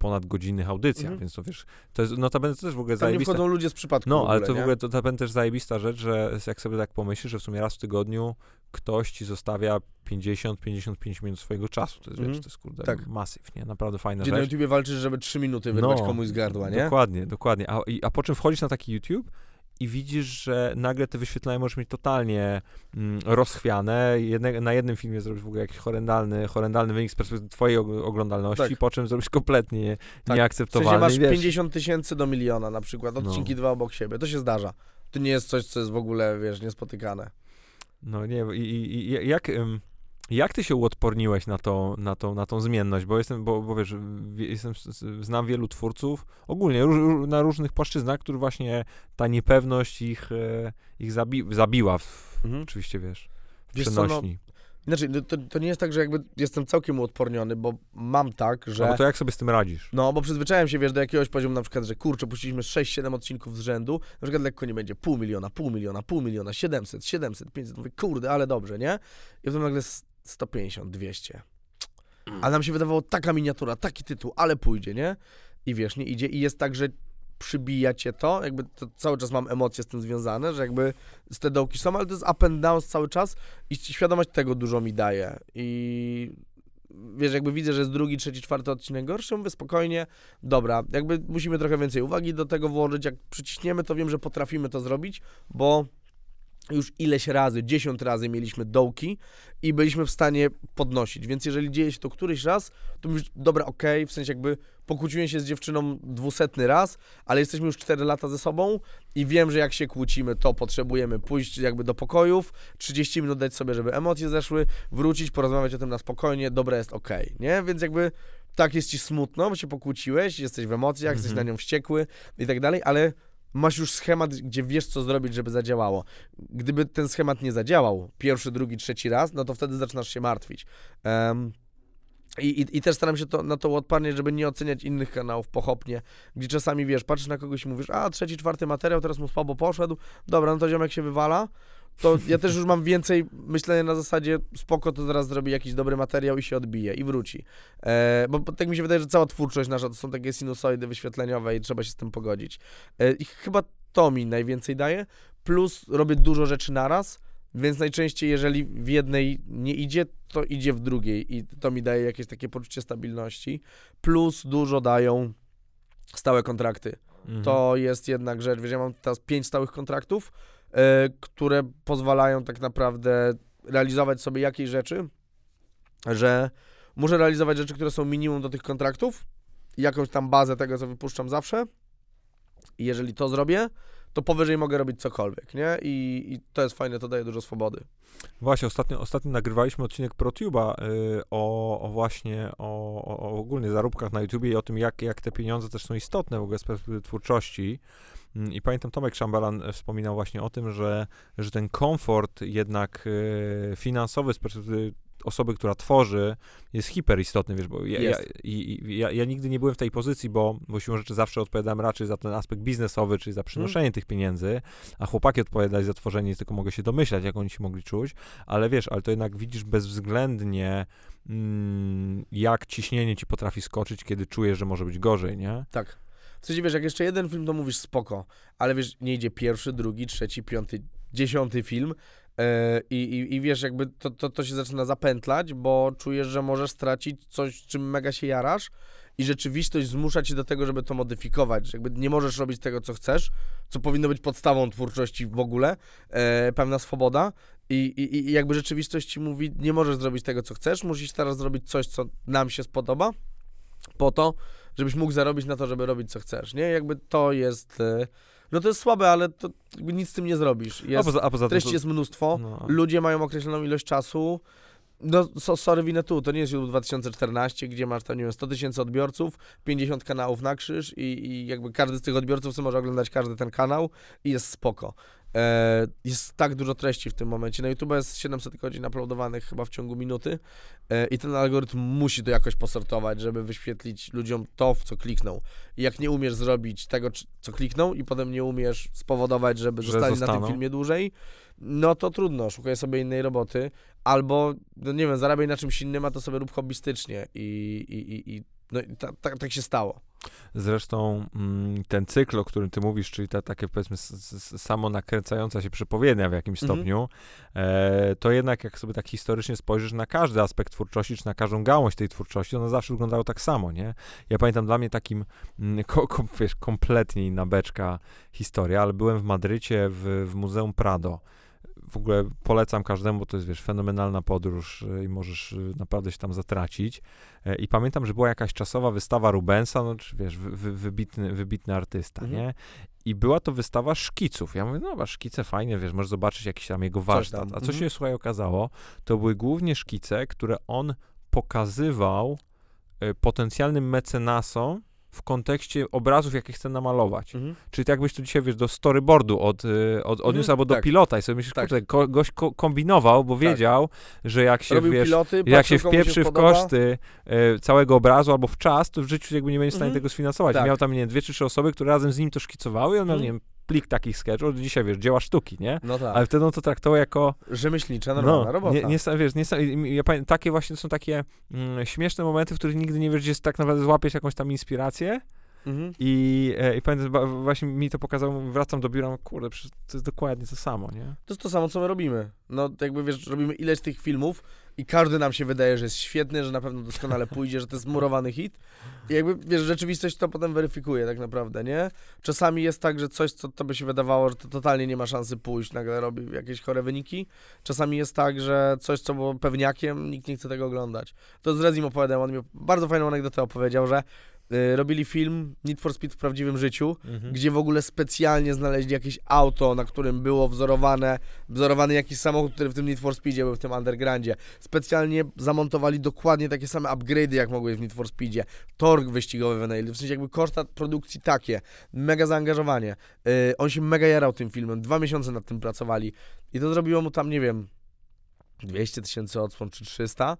Speaker 1: ponad godzinnych audycjach, mhm. więc to wiesz, to jest, notabene to też w ogóle Tam zajebista.
Speaker 2: nie wchodzą ludzie z przypadku
Speaker 1: No,
Speaker 2: ogóle,
Speaker 1: ale to
Speaker 2: nie?
Speaker 1: w ogóle to notabene też zajebista rzecz, że jak sobie tak pomyślisz, że w sumie raz w tygodniu ktoś ci zostawia 50-55 minut swojego czasu, to jest, mhm. wiesz, to jest kurde tak. masyw, nie? Naprawdę fajna
Speaker 2: Gdzie
Speaker 1: rzecz.
Speaker 2: na YouTubie walczysz, żeby 3 minuty wyrwać no, komuś z gardła, nie?
Speaker 1: Dokładnie, dokładnie. A, i, a po czym wchodzisz na taki YouTube i widzisz, że nagle te wyświetlenia możesz mieć totalnie mm, rozchwiane. Jedne, na jednym filmie zrobisz w ogóle jakiś horrendalny, horrendalny wynik z perspektywy twojej oglądalności, tak. po czym zrobisz kompletnie tak. nieakceptowalny.
Speaker 2: W sensie masz 50 tysięcy do miliona na przykład, odcinki no. dwa obok siebie. To się zdarza. To nie jest coś, co jest w ogóle, wiesz, niespotykane.
Speaker 1: No nie, i, i, i jak... Jak ty się uodporniłeś na, to, na, to, na tą zmienność? Bo jestem, bo, bo wiesz, jestem, znam wielu twórców, ogólnie róż, na różnych płaszczyznach, którzy właśnie ta niepewność ich, e, ich zabi, zabiła, w, mhm. oczywiście, wiesz, w wiesz przenośni. Co, no,
Speaker 2: znaczy, no, to, to nie jest tak, że jakby jestem całkiem uodporniony, bo mam tak, że...
Speaker 1: No to jak sobie z tym radzisz?
Speaker 2: No, bo przyzwyczaiłem się, wiesz, do jakiegoś poziomu na przykład, że kurczę, puściliśmy 6-7 odcinków z rzędu, na przykład lekko nie będzie pół miliona, pół miliona, pół miliona, 700, 700, 500, mówię, kurde, ale dobrze, nie? I potem nagle 150, 200. A nam się wydawało taka miniatura, taki tytuł, ale pójdzie, nie? I wiesz, nie idzie. I jest tak, że przybija cię to, jakby to cały czas mam emocje z tym związane, że jakby z te dołki są, ale to jest up and downs cały czas i świadomość tego dużo mi daje. I wiesz, jakby widzę, że jest drugi, trzeci, czwarty odcinek gorszy, mówię spokojnie, dobra, jakby musimy trochę więcej uwagi do tego włożyć, jak przyciśniemy, to wiem, że potrafimy to zrobić, bo już ileś razy, dziesiąt razy mieliśmy dołki i byliśmy w stanie podnosić, więc jeżeli dzieje się to któryś raz, to mówisz, dobra, okej, okay, w sensie jakby pokłóciłem się z dziewczyną dwusetny raz, ale jesteśmy już cztery lata ze sobą i wiem, że jak się kłócimy, to potrzebujemy pójść jakby do pokojów, 30 minut dać sobie, żeby emocje zeszły, wrócić, porozmawiać o tym na spokojnie, dobra, jest okej, okay, nie? Więc jakby tak jest ci smutno, bo się pokłóciłeś, jesteś w emocjach, jesteś na mhm. nią wściekły i tak dalej, ale masz już schemat, gdzie wiesz, co zrobić, żeby zadziałało. Gdyby ten schemat nie zadziałał pierwszy, drugi, trzeci raz, no to wtedy zaczynasz się martwić. Um, i, i, I też staram się to, na to odparniać, żeby nie oceniać innych kanałów pochopnie, gdzie czasami, wiesz, patrzysz na kogoś i mówisz, a trzeci, czwarty materiał, teraz mu słabo poszedł, dobra, no to ziomek się wywala, to ja też już mam więcej myślenia na zasadzie spoko, to zaraz zrobi jakiś dobry materiał i się odbije i wróci. E, bo, bo, tak mi się wydaje, że cała twórczość nasza to są takie sinusoidy wyświetleniowe i trzeba się z tym pogodzić. E, I chyba to mi najwięcej daje, plus robię dużo rzeczy naraz, więc najczęściej jeżeli w jednej nie idzie, to idzie w drugiej i to mi daje jakieś takie poczucie stabilności. Plus dużo dają stałe kontrakty. Mhm. To jest jednak rzecz, wiesz, ja mam teraz pięć stałych kontraktów, które pozwalają tak naprawdę realizować sobie jakieś rzeczy, że muszę realizować rzeczy, które są minimum do tych kontraktów, jakąś tam bazę tego, co wypuszczam zawsze. I jeżeli to zrobię, to powyżej mogę robić cokolwiek, nie? I, i to jest fajne, to daje dużo swobody.
Speaker 1: Właśnie, ostatnio, ostatnio nagrywaliśmy odcinek ProTube'a y, o, o właśnie o, o ogólnie zarobkach na YouTubie i o tym, jak, jak te pieniądze też są istotne w ogóle z perspektywy twórczości. Mm, I pamiętam, Tomek Szambalan e, wspominał właśnie o tym, że, że ten komfort jednak y, finansowy z perspektywy osoby, która tworzy, jest hiperistotny, wiesz, bo ja, ja,
Speaker 2: Jest.
Speaker 1: ja, ja nigdy nie byłem w tej pozycji, bo, bo siłą rzeczy zawsze odpowiadałem raczej za ten aspekt biznesowy, czyli za przynoszenie tych pieniędzy, a chłopaki odpowiadali za tworzenie, tylko mogę się domyślać, jak oni się mogli czuć, ale wiesz, ale to jednak widzisz bezwzględnie, mm, jak ciśnienie ci potrafi skoczyć, kiedy czujesz, że może być gorzej, nie?
Speaker 2: Tak. W wiesz, jak jeszcze jeden film, to mówisz spoko, ale wiesz, nie idzie pierwszy, drugi, trzeci, piąty, dziesiąty film e, i, i, i wiesz, jakby to, to, to się zaczyna zapętlać, bo czujesz, że możesz stracić coś, czym mega się jarasz i rzeczywistość zmusza cię do tego, żeby to modyfikować, że jakby nie możesz robić tego, co chcesz, co powinno być podstawą twórczości w ogóle, e, pewna swoboda i, i, i jakby rzeczywistość ci mówi, nie możesz zrobić tego, co chcesz, musisz teraz zrobić coś, co nam się spodoba, po to, żebyś mógł zarobić na to, żeby robić co chcesz, nie? Jakby to jest, e, no to jest słabe, ale to nic z tym nie zrobisz.
Speaker 1: a
Speaker 2: Jest,
Speaker 1: poza, a poza tym,
Speaker 2: treści
Speaker 1: to-
Speaker 2: jest mnóstwo,
Speaker 1: no,
Speaker 2: ludzie mają określoną ilość czasu, no so, sorry, winę tu, to nie jest YouTube 2014, gdzie masz tam, nie wiem, 100 tysięcy odbiorców, 50 kanałów na krzyż i, i jakby każdy z tych odbiorców może oglądać każdy ten kanał i jest spoko. E, jest tak dużo treści w tym momencie. Na YouTube jest 700 godzin uploadowanych chyba w ciągu minuty e, i ten algorytm musi to jakoś posortować, żeby wyświetlić ludziom to, w co klikną. I jak nie umiesz zrobić tego, co klikną i potem nie umiesz spowodować, żeby
Speaker 1: Że
Speaker 2: zostali na tym
Speaker 1: zostaną.
Speaker 2: filmie dłużej, no to trudno, szukaj sobie innej roboty, albo, no nie wiem, zarabiaj na czymś innym, a to sobie rób hobbystycznie i, i, i, i no tak się stało.
Speaker 1: Zresztą mm, ten cykl, o którym ty mówisz, czyli ta takie powiedzmy samo nakręcająca się przepowiednia w jakimś
Speaker 2: Mhm.
Speaker 1: stopniu, e, to jednak jak sobie tak historycznie spojrzysz na każdy aspekt twórczości, czy na każdą gałąź tej twórczości, ono zawsze wyglądało tak samo, nie? Ja pamiętam dla mnie takim, mm, (laughs) ko, ko, wiesz, kompletnie inna beczka historia, ale byłem w Madrycie w, w Muzeum Prado. W ogóle polecam każdemu, bo to jest, wiesz, fenomenalna podróż y, i możesz y, naprawdę się tam zatracić. E, I pamiętam, że była jakaś czasowa wystawa Rubensa, no czy wiesz, wy, wy, wybitny, wybitny artysta,
Speaker 2: Mhm.
Speaker 1: nie? I była to wystawa szkiców. Ja mówię, no masz szkice fajnie, wiesz, możesz zobaczyć jakiś tam jego warsztat. A co
Speaker 2: mhm.
Speaker 1: się, słuchaj, okazało, to były głównie szkice, które on pokazywał e, potencjalnym mecenasom w kontekście obrazów, jakie chce namalować. Czyli tak jakbyś tu dzisiaj, wiesz, do storyboardu od, y, od, odniósł
Speaker 2: Mhm,
Speaker 1: albo do
Speaker 2: tak.
Speaker 1: pilota i sobie myślisz,
Speaker 2: Tak.
Speaker 1: kurde, ko, gość ko, kombinował, bo wiedział, że jak się,
Speaker 2: Robił
Speaker 1: wiesz,
Speaker 2: piloty,
Speaker 1: jak się wpieprzy w
Speaker 2: podoba.
Speaker 1: koszty e, całego obrazu albo w czas, to w życiu jakby nie będzie w stanie
Speaker 2: Mhm.
Speaker 1: tego sfinansować.
Speaker 2: Tak.
Speaker 1: Miał tam, nie wiem, dwie czy trzy osoby, które razem z nim to szkicowały i on miał,
Speaker 2: Mhm.
Speaker 1: nie wiem, plik takich sketchów, dzisiaj, wiesz, dzieła sztuki, nie?
Speaker 2: No tak,
Speaker 1: Ale wtedy on to traktował jako,
Speaker 2: rzemieślnicza, normalna robota.
Speaker 1: nie, nie, wiesz, nie, ja pamiętam, takie właśnie są takie mm, śmieszne momenty, w których nigdy nie wiesz, gdzie tak naprawdę złapiesz jakąś tam inspirację
Speaker 2: Mhm.
Speaker 1: i, e, i pamiętam, właśnie mi to pokazało, wracam do biura, kurde, to jest dokładnie to samo, nie?
Speaker 2: To jest to samo, co my robimy. No, jakby wiesz, robimy ileś tych filmów i każdy nam się wydaje, że jest świetny, że na pewno doskonale pójdzie, że to jest murowany hit. I jakby, wiesz, rzeczywistość to potem weryfikuje tak naprawdę, nie? Czasami jest tak, że coś, co to by się wydawało, że to totalnie nie ma szansy pójść, nagle robi jakieś chore wyniki. Czasami jest tak, że coś, co było pewniakiem, nikt nie chce tego oglądać. To z Rezim opowiadałem, on mi bardzo fajną anegdotę opowiedział, że robili film Need for Speed w prawdziwym życiu, gdzie w ogóle specjalnie znaleźli jakieś auto, na którym było wzorowane, wzorowany jakiś samochód, który w tym Need for Speedzie był, w tym Undergroundzie. Specjalnie zamontowali dokładnie takie same upgrade'y, jak mogły w Need for Speedzie. Torg wyścigowy wynajęli, w sensie jakby koszta produkcji takie, mega zaangażowanie. Yy, on się mega jarał tym filmem, dwa miesiące nad tym pracowali i to zrobiło mu tam, nie wiem, 200 tysięcy odsłon czy 300.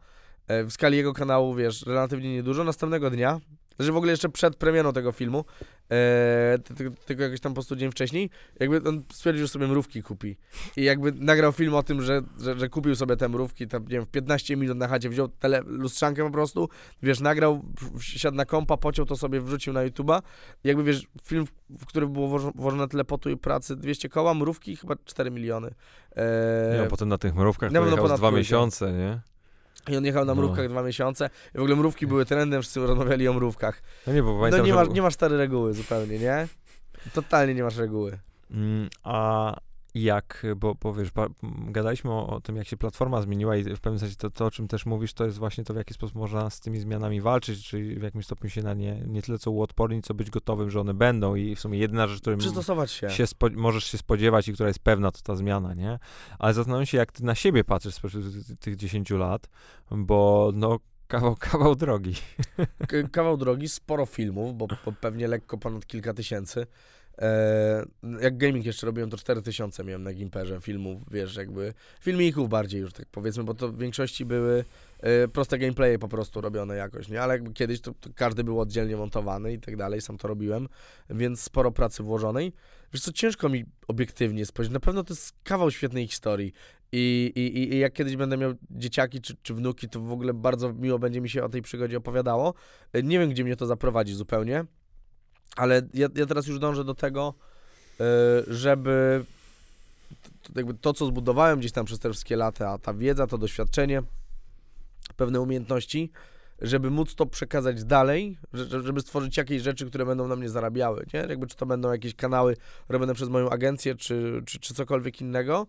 Speaker 2: Yy, w skali jego kanału, wiesz, relatywnie niedużo. Następnego dnia, że w ogóle jeszcze przed premierą tego filmu, e, ty- ty- tylko jakiś tam po prostu dzień wcześniej, jakby on stwierdził, że sobie mrówki kupi. I jakby nagrał film o tym, że, że, że kupił sobie te mrówki, tam, nie wiem, w 15 minut na chacie wziął tele, lustrzankę po prostu, wiesz, nagrał, siadł na kompa, pociął to sobie, wrzucił na YouTube'a. I jakby, wiesz, film, w który było włożo- włożone tyle potu i pracy, 200 koła, mrówki, chyba 4 miliony. E,
Speaker 1: Ja potem na tych mrówkach jechał z
Speaker 2: ponad
Speaker 1: dwa miesiące, nie?
Speaker 2: I on jechał na
Speaker 1: No.
Speaker 2: mrówkach dwa miesiące. I w ogóle mrówki były trendem, wszyscy rozmawiali o mrówkach.
Speaker 1: No nie, bo
Speaker 2: No
Speaker 1: pamiętam,
Speaker 2: nie
Speaker 1: że
Speaker 2: masz,
Speaker 1: był-
Speaker 2: nie masz stare reguły zupełnie, nie? Totalnie nie masz reguły.
Speaker 1: Mm, A jak, bo, bo wiesz, m, gadaliśmy o, o tym, jak się platforma zmieniła i w pewnym sensie to, to, o czym też mówisz, to jest właśnie to, w jaki sposób można z tymi zmianami walczyć, czyli w jakimś stopniu się na nie, nie tyle co uodpornić, co być gotowym, że one będą i w sumie jedyna rzecz, której
Speaker 2: Przystosować się.
Speaker 1: się spo, możesz się spodziewać i która jest pewna, to ta zmiana, nie? Ale zastanawiam się, jak ty na siebie patrzysz spośród tych 10 lat, bo no kawał, (laughs) kawał drogi.
Speaker 2: K- kawał drogi, sporo filmów, bo, bo pewnie lekko ponad kilka tysięcy. E, jak gaming jeszcze robiłem, to 4000 miałem na Gimperze filmów, wiesz, jakby filmików bardziej już tak powiedzmy, bo to w większości były e, proste gameplaye po prostu robione jakoś, nie? Ale jakby kiedyś to, to każdy był oddzielnie montowany i tak dalej, sam to robiłem, więc sporo pracy włożonej. Wiesz co, ciężko mi obiektywnie spojrzeć, na pewno to jest kawał świetnej historii i, i, i- jak kiedyś będę miał dzieciaki czy, czy wnuki, to w ogóle bardzo miło będzie mi się o tej przygodzie opowiadało. E, Nie wiem, gdzie mnie to zaprowadzi zupełnie, ale ja, ja teraz już dążę do tego, e, żeby to, jakby to, co zbudowałem gdzieś tam przez te wszystkie lata, ta wiedza, to doświadczenie, pewne umiejętności, żeby móc to przekazać dalej, że- żeby stworzyć jakieś rzeczy, które będą na mnie zarabiały, nie? Jakby czy to będą jakieś kanały robione przez moją agencję, czy, czy, czy cokolwiek innego.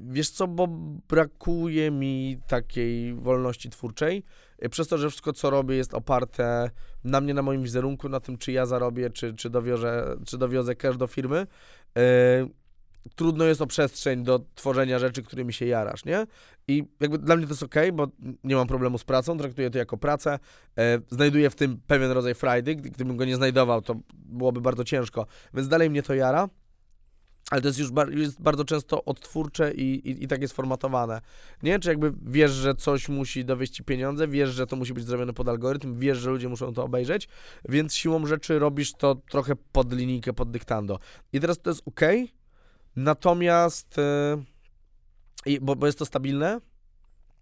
Speaker 2: Wiesz co, bo brakuje mi takiej wolności twórczej, yy, przez to, że wszystko, co robię, jest oparte na mnie, na moim wizerunku, na tym, czy ja zarobię, czy, czy, dowiozę, czy dowiozę cash do firmy. Yy, trudno jest o przestrzeń do tworzenia rzeczy, którymi się jarasz, nie? I jakby dla mnie to jest ok, bo nie mam problemu z pracą, traktuję to jako pracę. E, znajduję w tym pewien rodzaj frajdy. Gdy- Gdybym go nie znajdował, to byłoby bardzo ciężko. Więc dalej mnie to jara. Ale to jest już bar- jest bardzo często odtwórcze i, i, i tak jest formatowane. Nie? Czy jakby wiesz, że coś musi dowieść ci pieniądze, wiesz, że to musi być zrobione pod algorytm, wiesz, że ludzie muszą to obejrzeć, więc siłą rzeczy robisz to trochę pod linijkę, pod dyktando. I teraz to jest ok, natomiast... I, bo, bo jest to stabilne.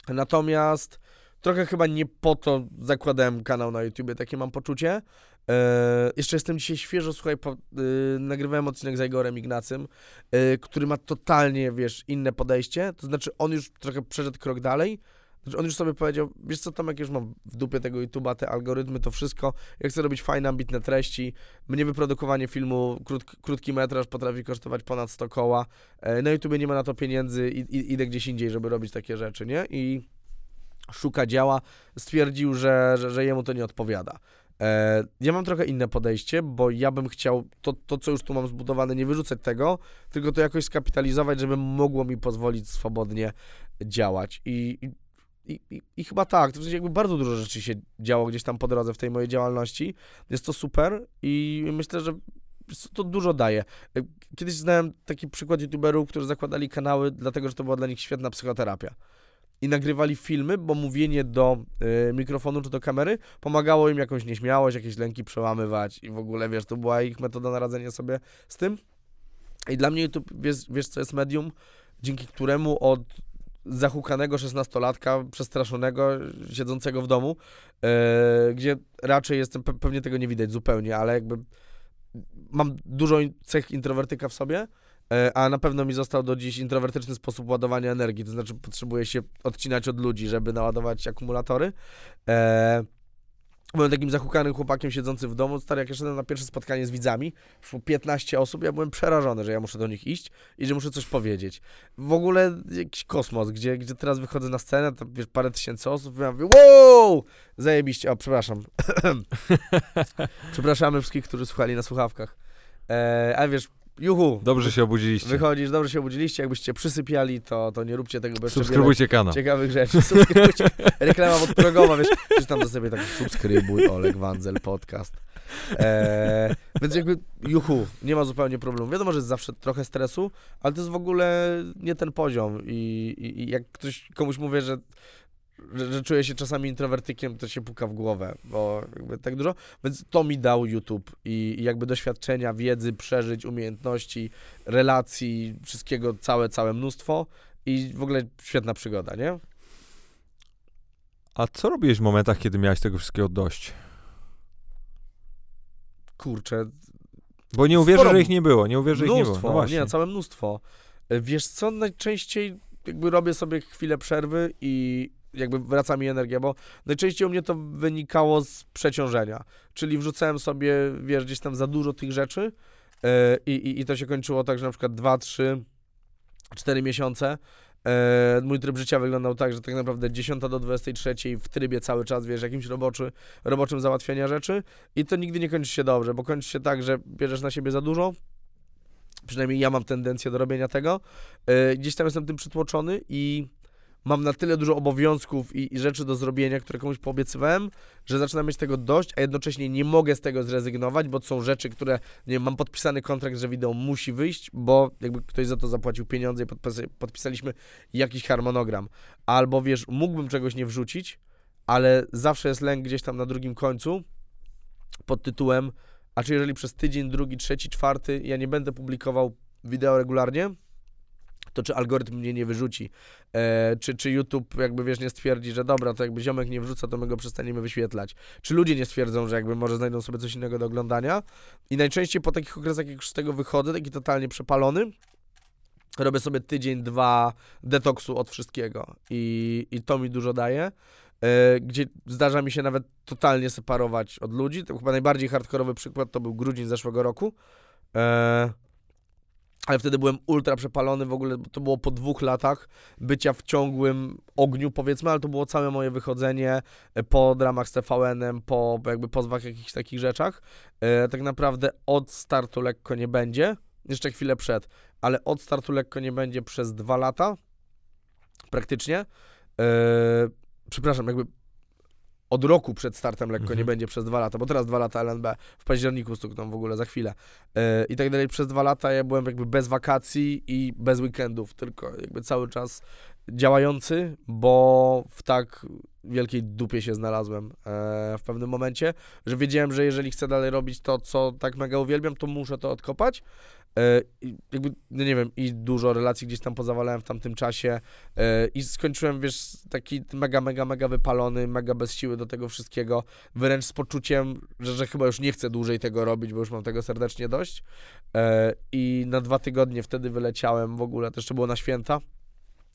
Speaker 2: Natomiast trochę chyba nie po to zakładałem kanał na YouTubie, takie mam poczucie. E, jeszcze jestem dzisiaj świeżo, słuchaj, po, e, nagrywałem odcinek z Igorem Ignacym, e, który ma totalnie, wiesz, inne podejście. To znaczy, on już trochę przeszedł krok dalej. Znaczy, on już sobie powiedział, wiesz co, Tomek, już mam w dupie tego YouTube'a, te algorytmy, to wszystko. Ja chcę robić fajne, ambitne treści. Mnie wyprodukowanie filmu, krót, krótki metraż potrafi kosztować ponad 100 koła. E, Na YouTubie nie ma na to pieniędzy i, i idę gdzieś indziej, żeby robić takie rzeczy, nie? I szuka działa. Stwierdził, że, że, że jemu to nie odpowiada. E, ja mam trochę inne podejście, bo ja bym chciał to, to, co już tu mam zbudowane, nie wyrzucać tego, tylko to jakoś skapitalizować, żeby mogło mi pozwolić swobodnie działać. I, i, i, i, chyba tak, to w sensie jakby bardzo dużo rzeczy się działo gdzieś tam po drodze w tej mojej działalności. Jest to super i myślę, że to dużo daje. E, Kiedyś znałem taki przykład youtuberów, którzy zakładali kanały, dlatego że to była dla nich świetna psychoterapia. I nagrywali filmy, bo mówienie do y, mikrofonu czy do kamery pomagało im jakąś nieśmiałość, jakieś lęki przełamywać i w ogóle, wiesz, to była ich metoda na radzenie sobie z tym. I dla mnie YouTube, wiesz, wiesz co jest medium, dzięki któremu od zahukanego szesnastolatka, przestraszonego, siedzącego w domu, e, gdzie raczej jestem, pe- pewnie tego nie widać zupełnie, ale jakby mam dużo cech introwertyka w sobie, a na pewno mi został do dziś introwertyczny sposób ładowania energii, to znaczy potrzebuję się odcinać od ludzi, żeby naładować akumulatory. E, Byłem takim zahukanym chłopakiem siedzącym w domu. Stary, jak ja szedłem na pierwsze spotkanie z widzami, przyszło 15 osób, ja byłem przerażony, że ja muszę do nich iść i że muszę coś powiedzieć. W ogóle jakiś kosmos, gdzie, gdzie teraz wychodzę na scenę, tam wiesz, parę tysięcy osób, ja mówię, wow! Zajebiście, o, przepraszam. (coughs) Przepraszamy wszystkich, którzy słuchali na słuchawkach. E, ale wiesz, juhu,
Speaker 1: Dobrze się obudziliście.
Speaker 2: wychodzisz, dobrze się obudziliście, jakbyście przysypiali, to, to nie róbcie tego bez
Speaker 1: Subskrybujcie kanał.
Speaker 2: ciekawych rzeczy. Subskrybujcie. Reklama podprogowa, wiesz, czytam do sobie tak, subskrybuj Oleg Wanzel podcast. Eee, więc jakby, juhu, nie ma zupełnie problemu. Wiadomo, że jest zawsze trochę stresu, ale to jest w ogóle nie ten poziom i, i, i jak ktoś komuś mówię, że że, że czuję się czasami introwertykiem, to się puka w głowę, bo jakby tak dużo. Więc to mi dał YouTube i, i jakby doświadczenia, wiedzy, przeżyć, umiejętności, relacji, wszystkiego całe, całe mnóstwo i w ogóle świetna przygoda, nie?
Speaker 1: A co robiłeś w momentach, kiedy miałeś tego wszystkiego dość?
Speaker 2: Kurczę,
Speaker 1: Bo nie uwierzę,
Speaker 2: Sporo-
Speaker 1: że ich nie było. Nie uwierzę, że ich nie było. No właśnie.
Speaker 2: nie, całe mnóstwo. Wiesz co, najczęściej jakby robię sobie chwilę przerwy i jakby wraca mi energia, bo najczęściej u mnie to wynikało z przeciążenia, czyli wrzucałem sobie, wiesz, gdzieś tam za dużo tych rzeczy e, i, i, to się kończyło tak, że na przykład 2, 3, 4 miesiące e, mój tryb życia wyglądał tak, że tak naprawdę 10 do 23 w trybie cały czas, wiesz, jakimś roboczy, roboczym załatwiania rzeczy i to nigdy nie kończy się dobrze, bo kończy się tak, że bierzesz na siebie za dużo, przynajmniej ja mam tendencję do robienia tego, e, gdzieś tam jestem tym przytłoczony i mam na tyle dużo obowiązków i, i, rzeczy do zrobienia, które komuś poobiecywałem, że zaczynam mieć tego dość, a jednocześnie nie mogę z tego zrezygnować, bo są rzeczy, które, nie wiem, mam podpisany kontrakt, że wideo musi wyjść, bo jakby ktoś za to zapłacił pieniądze i podpis podpisaliśmy jakiś harmonogram. Albo wiesz, mógłbym czegoś nie wrzucić, ale zawsze jest lęk gdzieś tam na drugim końcu pod tytułem, a czy jeżeli przez tydzień, drugi, trzeci, czwarty ja nie będę publikował wideo regularnie, to czy algorytm mnie nie wyrzuci, e, czy, czy YouTube jakby, wiesz, nie stwierdzi, że dobra, to jakby ziomek nie wrzuca, to my go przestaniemy wyświetlać. Czy ludzie nie stwierdzą, że jakby może znajdą sobie coś innego do oglądania. I najczęściej po takich okresach, jak już z tego wychodzę, taki totalnie przepalony, robię sobie tydzień, dwa detoksu od wszystkiego i, i to mi dużo daje. E, gdzie zdarza mi się nawet totalnie separować od ludzi. To chyba najbardziej hardkorowy przykład to był grudzień zeszłego roku. E, ale wtedy byłem ultra przepalony, w ogóle to było po dwóch latach bycia w ciągłym ogniu, powiedzmy, ale to było całe moje wychodzenie e, po dramach z TVN-em, po jakby pozwach jakichś takich rzeczach. E, tak naprawdę od startu lekko nie będzie, jeszcze chwilę przed, ale od startu lekko nie będzie przez dwa lata, praktycznie. E, przepraszam, jakby od roku przed startem lekko mhm. nie będzie przez dwa lata, bo teraz dwa lata LNB w październiku stukną w ogóle za chwilę yy, i tak dalej. Przez dwa lata ja byłem jakby bez wakacji i bez weekendów, tylko jakby cały czas działający, bo w tak wielkiej dupie się znalazłem e, w pewnym momencie, że wiedziałem, że jeżeli chcę dalej robić to, co tak mega uwielbiam, to muszę to odkopać. E, jakby, no nie wiem, i dużo relacji gdzieś tam pozawalałem w tamtym czasie e, i skończyłem, wiesz, taki mega, mega, mega wypalony, mega bez siły do tego wszystkiego, wręcz z poczuciem, że, że chyba już nie chcę dłużej tego robić, bo już mam tego serdecznie dość. E, I na dwa tygodnie wtedy wyleciałem w ogóle, to jeszcze było na święta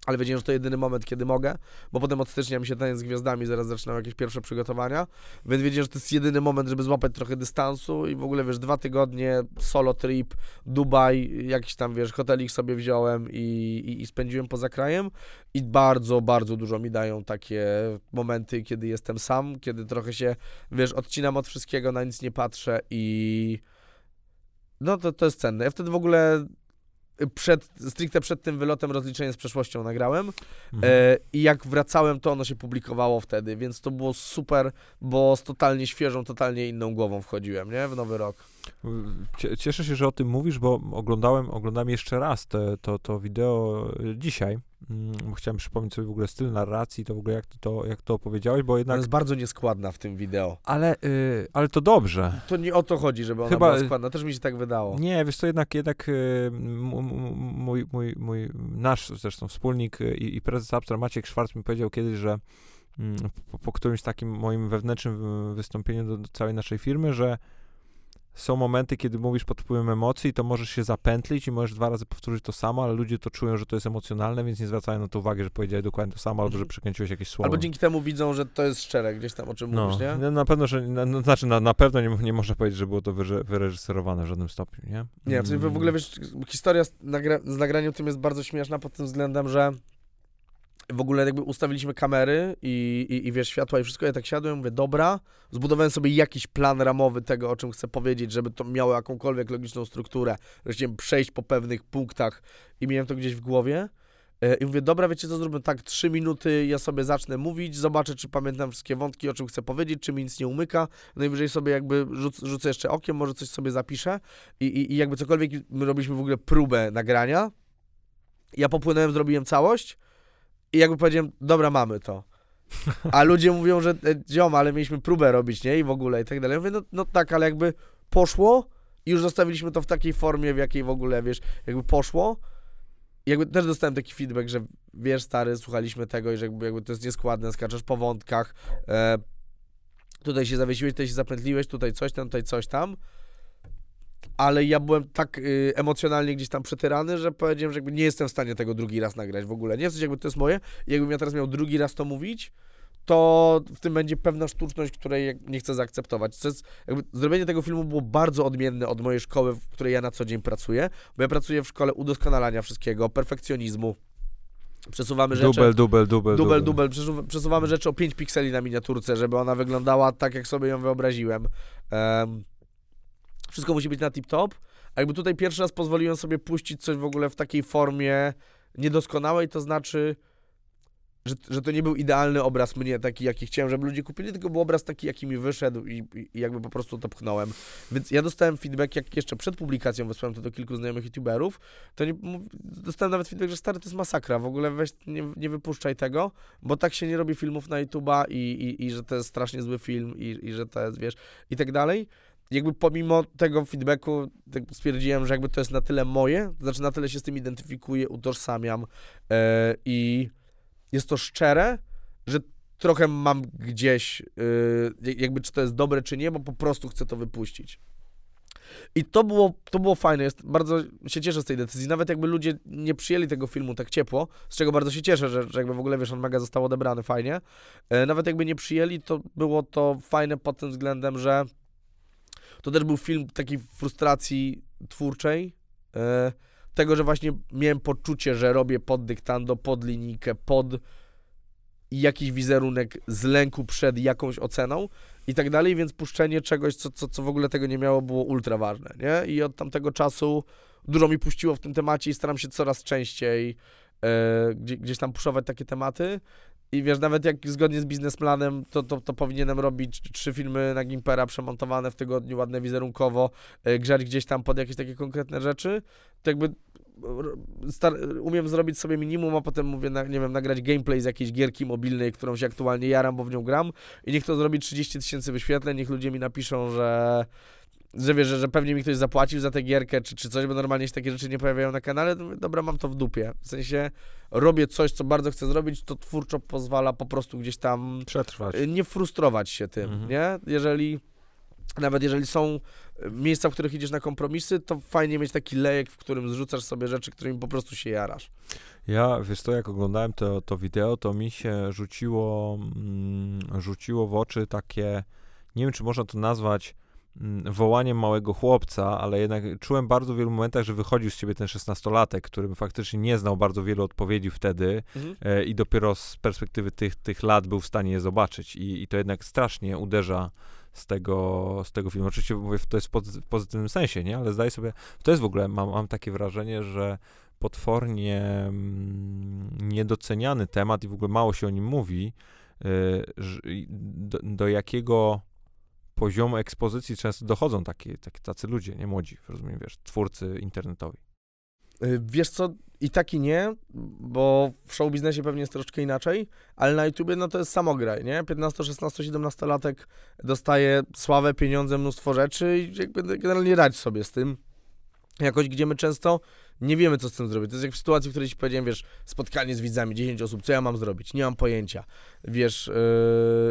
Speaker 2: ale wiedziałem, że to jedyny moment, kiedy mogę, bo potem od stycznia mi się taniec z gwiazdami, zaraz zaczynam jakieś pierwsze przygotowania, więc wiedziałem, że to jest jedyny moment, żeby złapać trochę dystansu i w ogóle, wiesz, dwa tygodnie, solo trip, Dubaj, jakiś tam, wiesz, hotelik sobie wziąłem i, i, i spędziłem poza krajem i bardzo, bardzo dużo mi dają takie momenty, kiedy jestem sam, kiedy trochę się, wiesz, odcinam od wszystkiego, na nic nie patrzę i... No to, to jest cenne. Ja wtedy w ogóle przed, stricte przed tym wylotem rozliczenie z przeszłością nagrałem mhm. e, i jak wracałem, to ono się publikowało wtedy, więc to było super, bo z totalnie świeżą, totalnie inną głową wchodziłem, nie, w nowy rok.
Speaker 1: Cieszę się, że o tym mówisz, bo oglądałem, oglądałem jeszcze raz te, to, to wideo dzisiaj. Mm, chciałem przypomnieć sobie w ogóle styl narracji, to w ogóle jak to, jak to opowiedziałeś, bo jednak...
Speaker 2: Ona jest bardzo nieskładna w tym wideo.
Speaker 1: Ale, yy, ale to dobrze.
Speaker 2: To nie o to chodzi, żeby ona Chyba... była składna, też mi się tak wydało.
Speaker 1: Nie, wiesz to jednak, jednak yy, mój, mój, mój, nasz zresztą wspólnik yy, i prezes Abstra Maciek Szwarc mi powiedział kiedyś, że mm, po, po, którymś takim moim wewnętrznym wystąpieniu do, do całej naszej firmy, że są momenty, kiedy mówisz pod wpływem emocji, to możesz się zapętlić i możesz dwa razy powtórzyć to samo, ale ludzie to czują, że to jest emocjonalne, więc nie zwracają na to uwagi, że powiedziałeś dokładnie to samo, albo że mhm. przekręciłeś jakieś słowo.
Speaker 2: Albo dzięki temu widzą, że to jest szczere gdzieś tam, o czym no, mówisz, nie?
Speaker 1: No, na pewno, że, na, znaczy na, na pewno nie, nie można powiedzieć, że było to wyreżyserowane w żadnym stopniu, nie?
Speaker 2: Nie, w, w ogóle wiesz, historia z, nagra z nagraniem tym jest bardzo śmieszna pod tym względem, że w ogóle jakby ustawiliśmy kamery i, i, i, wiesz, światła i wszystko, ja tak siadłem, mówię, dobra, zbudowałem sobie jakiś plan ramowy tego, o czym chcę powiedzieć, żeby to miało jakąkolwiek logiczną strukturę, chciałem przejść po pewnych punktach i miałem to gdzieś w głowie. E, I mówię, dobra, wiecie co, zróbmy tak, trzy minuty, ja sobie zacznę mówić, zobaczę, czy pamiętam wszystkie wątki, o czym chcę powiedzieć, czy mi nic nie umyka, najwyżej sobie jakby rzuc, rzucę jeszcze okiem, może coś sobie zapiszę. I, i, i jakby cokolwiek, my robiliśmy w ogóle próbę nagrania, ja popłynąłem, zrobiłem całość, i jakby powiedziałem, dobra, mamy to. A ludzie mówią, że e, ziom, ale mieliśmy próbę robić, nie? I w ogóle i tak dalej. Ja mówię, no, no tak, ale jakby poszło i już zostawiliśmy to w takiej formie, w jakiej w ogóle, wiesz, jakby poszło. I jakby też dostałem taki feedback, że wiesz, stary, słuchaliśmy tego i że jakby, jakby to jest nieskładne, skaczesz po wątkach, e, tutaj się zawiesiłeś, tutaj się zapętliłeś, tutaj coś tam, tutaj coś tam ale ja byłem tak y, emocjonalnie gdzieś tam przetyrany, że powiedziałem, że nie jestem w stanie tego drugi raz nagrać w ogóle. Nie w sensie jakby to jest moje jakbym ja teraz miał drugi raz to mówić, to w tym będzie pewna sztuczność, której nie chcę zaakceptować. To jest, jakby, zrobienie tego filmu było bardzo odmienne od mojej szkoły, w której ja na co dzień pracuję, bo ja pracuję w szkole udoskonalania wszystkiego, perfekcjonizmu, Przesuwamy rzeczy.
Speaker 1: Dubel, dubel, dubel.
Speaker 2: Dubel, dubel. Przesuwamy rzeczy o 5 pikseli na miniaturce, żeby ona wyglądała tak, jak sobie ją wyobraziłem. Um, wszystko musi być na tip-top. A jakby tutaj pierwszy raz pozwoliłem sobie puścić coś w ogóle w takiej formie niedoskonałej, to znaczy że, że to nie był idealny obraz mnie, taki jaki chciałem, żeby ludzie kupili, tylko był obraz taki, jaki mi wyszedł i, i, jakby po prostu to pchnąłem. Więc ja dostałem feedback, jak jeszcze przed publikacją wysłałem to do kilku znajomych youtuberów, to nie, dostałem nawet feedback, że stary, to jest masakra, w ogóle weź, nie, nie wypuszczaj tego, bo tak się nie robi filmów na YouTube'a i, i, i że to jest strasznie zły film i, i że to jest, wiesz, i tak dalej jakby pomimo tego feedbacku tak stwierdziłem, że jakby to jest na tyle moje, to znaczy na tyle się z tym identyfikuję, utożsamiam yy, i jest to szczere, że trochę mam gdzieś, yy, jakby czy to jest dobre, czy nie, bo po prostu chcę to wypuścić. I to było, to było fajne, jest, bardzo się cieszę z tej decyzji. Nawet jakby ludzie nie przyjęli tego filmu tak ciepło, z czego bardzo się cieszę, że, że jakby w ogóle, wiesz, on mega został odebrany fajnie. E, nawet jakby nie przyjęli, to było to fajne pod tym względem, że to też był film takiej frustracji twórczej. E, tego, że właśnie miałem poczucie, że robię pod dyktando, pod linijkę, pod jakiś wizerunek z lęku przed jakąś oceną i tak dalej, więc puszczenie czegoś, co, co, co w ogóle tego nie miało, było ultra ważne, nie? I od tamtego czasu dużo mi puściło w tym temacie i staram się coraz częściej e, gdzieś tam puszować takie tematy. I wiesz, nawet jak zgodnie z biznesplanem, to, to, to powinienem robić trzy filmy na Gimpera przemontowane w tygodniu, ładne wizerunkowo, e, grzać gdzieś tam pod jakieś takie konkretne rzeczy, to jakby umiem zrobić sobie minimum, a potem mówię, na, nie wiem, nagrać gameplay z jakiejś gierki mobilnej, którą się aktualnie jaram, bo w nią gram. I niech to zrobi 30 tysięcy wyświetleń, niech ludzie mi napiszą, że że wiesz, że, że pewnie mi ktoś zapłacił za tę gierkę czy, czy coś, bo normalnie się takie rzeczy nie pojawiają na kanale, to mówię, dobra, mam to w dupie. W sensie robię coś, co bardzo chcę zrobić, to twórczo pozwala po prostu gdzieś tam
Speaker 1: przetrwać.
Speaker 2: Nie frustrować się tym, mhm. nie? Jeżeli nawet jeżeli są e, miejsca, w których idziesz na kompromisy, to fajnie mieć taki lejek, w którym zrzucasz sobie rzeczy, którymi po prostu się jarasz.
Speaker 1: Ja, wiesz to, jak oglądałem to, to wideo, to mi się rzuciło, mm, rzuciło w oczy takie, nie wiem, czy można to nazwać wołaniem małego chłopca, ale jednak czułem bardzo w wielu momentach, że wychodził z ciebie ten szesnastolatek, który faktycznie nie znał bardzo wielu odpowiedzi wtedy mhm. e, i dopiero z perspektywy tych, tych lat był w stanie je zobaczyć i, i to jednak strasznie uderza z tego, z tego filmu. Oczywiście mówię, to jest w pozytywnym sensie, nie? Ale zdaję sobie, to jest w ogóle, mam, mam takie wrażenie, że potwornie mm, niedoceniany temat i w ogóle mało się o nim mówi, y, do, do, jakiego poziomu ekspozycji często dochodzą takie, takie, tacy ludzie, nie młodzi, rozumiem, wiesz, twórcy internetowi.
Speaker 2: Y, wiesz co, i tak i nie, bo w show biznesie pewnie jest troszeczkę inaczej, ale na YouTubie no to jest samograj, nie? 15, 16, 17 latek dostaje sławę, pieniądze, mnóstwo rzeczy i jakby generalnie radź sobie z tym. Jakoś, gdzie my często nie wiemy, co z tym zrobić. To jest jak w sytuacji, w której ci powiedziałem, wiesz, spotkanie z widzami, 10 osób, co ja mam zrobić? Nie mam pojęcia. Wiesz,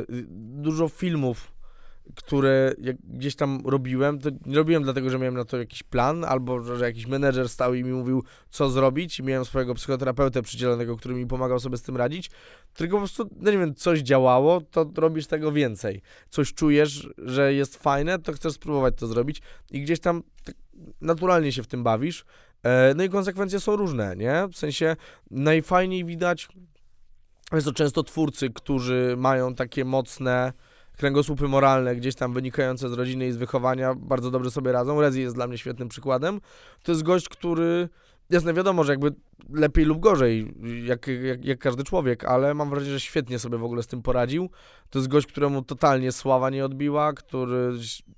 Speaker 2: yy, dużo filmów które jak gdzieś tam robiłem, to nie robiłem dlatego, że miałem na to jakiś plan, albo że, jakiś menedżer stał i mi mówił, co zrobić miałem swojego psychoterapeutę przydzielonego, który mi pomagał sobie z tym radzić, tylko po prostu, no nie wiem, coś działało, to robisz tego więcej. Coś czujesz, że jest fajne, to chcesz spróbować to zrobić i gdzieś tam tak naturalnie się w tym bawisz. E, no i konsekwencje są różne, nie? W sensie najfajniej widać, jest to często twórcy, którzy mają takie mocne kręgosłupy moralne, gdzieś tam wynikające z rodziny i z wychowania, bardzo dobrze sobie radzą. Rezi jest dla mnie świetnym przykładem. To jest gość, który Jasne, wiadomo, że jakby lepiej lub gorzej, jak, jak, jak, każdy człowiek, ale mam wrażenie, że świetnie sobie w ogóle z tym poradził. To jest gość, któremu totalnie sława nie odbiła, który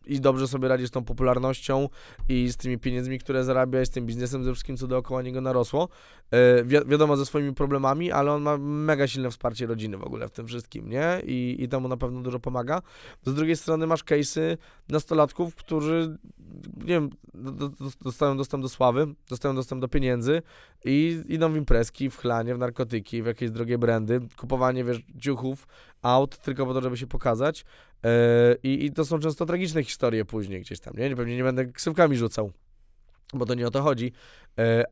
Speaker 2: i dobrze sobie radzi z tą popularnością i z tymi pieniędzmi, które zarabia, i z tym biznesem, ze wszystkim, co dookoła niego narosło. E, wi wiadomo, ze swoimi problemami, ale on ma mega silne wsparcie rodziny w ogóle w tym wszystkim, nie? I, i temu na pewno dużo pomaga. Z drugiej strony masz case'y nastolatków, którzy, nie wiem, dostają dostęp do sławy, dostają dostęp do pieniędzy i idą w imprezki, w chlanie, w narkotyki, w jakieś drogie brandy, kupowanie, wiesz, ciuchów, aut, tylko po to, żeby się pokazać. Yy, i, to są często tragiczne historie później gdzieś tam, nie? Pewnie nie będę ksywkami rzucał, bo to nie o to chodzi,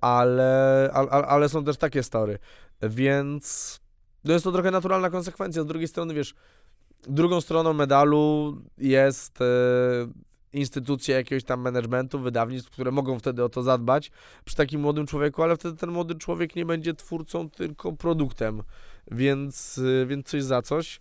Speaker 2: ale, ale, ale są też takie story, więc no jest to trochę naturalna konsekwencja. Z drugiej strony, wiesz, drugą stroną medalu jest e, instytucje jakiegoś tam managementu, wydawnictw, które mogą wtedy o to zadbać przy takim młodym człowieku, ale wtedy ten młody człowiek nie będzie twórcą, tylko produktem, więc, e, więc coś za coś.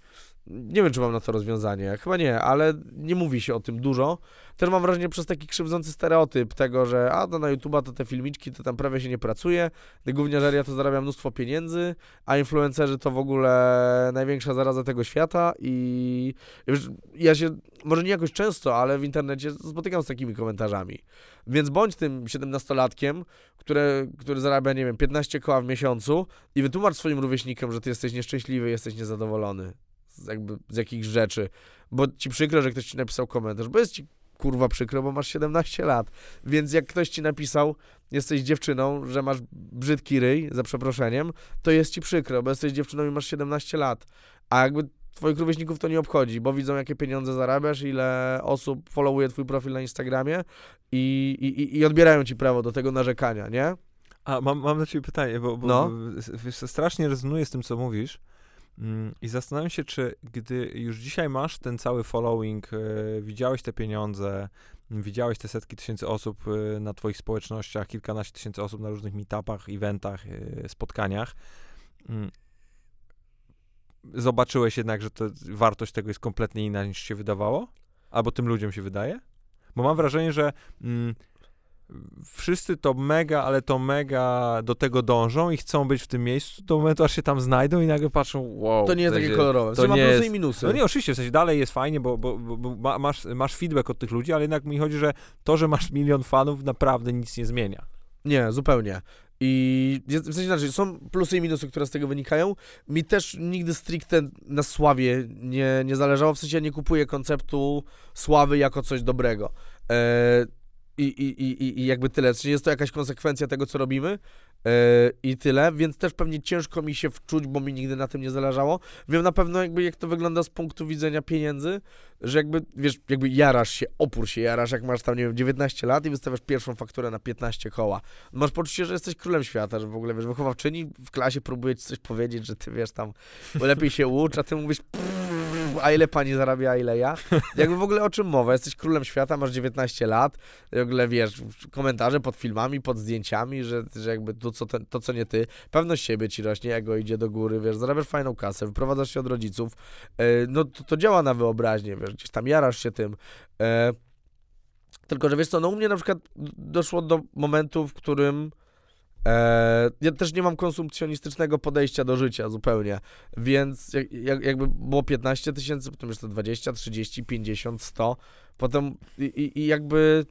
Speaker 2: Nie wiem, czy mam na to rozwiązanie. Chyba nie, ale nie mówi się o tym dużo. Też mam wrażenie przez taki krzywdzący stereotyp tego, że a to na YouTube'a to te filmiczki to tam prawie się nie pracuje, gówniarzeria to zarabia mnóstwo pieniędzy, a influencerzy to w ogóle największa zaraza tego świata i ja się, może nie jakoś często, ale w internecie spotykam z takimi komentarzami. Więc bądź tym 17-latkiem, które, który zarabia, nie wiem, 15 koła w miesiącu i wytłumacz swoim rówieśnikom, że ty jesteś nieszczęśliwy, jesteś niezadowolony jakby z jakichś rzeczy, bo ci przykro, że ktoś ci napisał komentarz, bo jest ci kurwa przykro, bo masz 17 lat. Więc jak ktoś ci napisał, jesteś dziewczyną, że masz brzydki ryj, za przeproszeniem, to jest ci przykro, bo jesteś dziewczyną i masz 17 lat. A jakby twoich rówieśników to nie obchodzi, bo widzą, jakie pieniądze zarabiasz, ile osób followuje twój profil na Instagramie i, i, i odbierają ci prawo do tego narzekania, nie?
Speaker 1: A mam, mam do ciebie pytanie, bo, bo
Speaker 2: No.
Speaker 1: wiesz, strasznie rezonuje z tym, co mówisz. Mm, I zastanawiam się, czy gdy już dzisiaj masz ten cały following, e, widziałeś te pieniądze, widziałeś te setki tysięcy osób e, na twoich społecznościach, kilkanaście tysięcy osób na różnych meetupach, eventach, e, spotkaniach, mm, zobaczyłeś jednak, że to, wartość tego jest kompletnie inna niż się wydawało? Albo tym ludziom się wydaje? Bo mam wrażenie, że mm, wszyscy to mega, ale to mega do tego dążą i chcą być w tym miejscu do momentu, aż się tam znajdą i nagle patrzą, wow.
Speaker 2: To nie jest takie kolorowe.
Speaker 1: to
Speaker 2: ma plusy
Speaker 1: jest-
Speaker 2: i minusy.
Speaker 1: No nie, oczywiście, w sensie dalej jest fajnie, bo, bo, bo, bo ma- masz, masz feedback od tych ludzi, ale jednak mi chodzi, że to, że masz milion fanów naprawdę nic nie zmienia.
Speaker 2: Nie, zupełnie. I w sensie inaczej, są plusy i minusy, które z tego wynikają. Mi też nigdy stricte na sławie nie, nie zależało, w sensie ja nie kupuję konceptu sławy jako coś dobrego. E, i, i, i, i- jakby tyle. Sensie jest to jakaś konsekwencja tego, co robimy i tyle, więc też pewnie ciężko mi się wczuć, bo mi nigdy na tym nie zależało. Wiem na pewno jakby jak to wygląda z punktu widzenia pieniędzy, że jakby, wiesz, jakby jarasz się, opór się jarasz, jak masz tam, nie wiem, 19 lat i wystawiasz pierwszą fakturę na 15 koła. Masz poczucie, że jesteś królem świata, że w ogóle, wiesz, wychowawczyni w klasie próbuje ci coś powiedzieć, że ty, wiesz, tam lepiej się ucz, a ty mówisz a ile pani zarabia, a ile ja? Jakby w ogóle o czym mowa? Jesteś królem świata, masz 19 lat, w ogóle, wiesz, komentarze pod filmami, pod zdjęciami, że, że jakby to co, ten, to, co nie ty, pewność siebie ci rośnie, ego idzie do góry, wiesz, zarabiasz fajną kasę, wyprowadzasz się od rodziców, e, no to, to działa na wyobraźnię, wiesz, gdzieś tam jarasz się tym. E, tylko, że wiesz co, no u mnie na przykład doszło do momentu, w którym e, ja też nie mam konsumpcjonistycznego podejścia do życia zupełnie, więc jak, jak, jakby było 15 tysięcy, potem jeszcze 20, 30, 50, 100, potem i, i, i jakby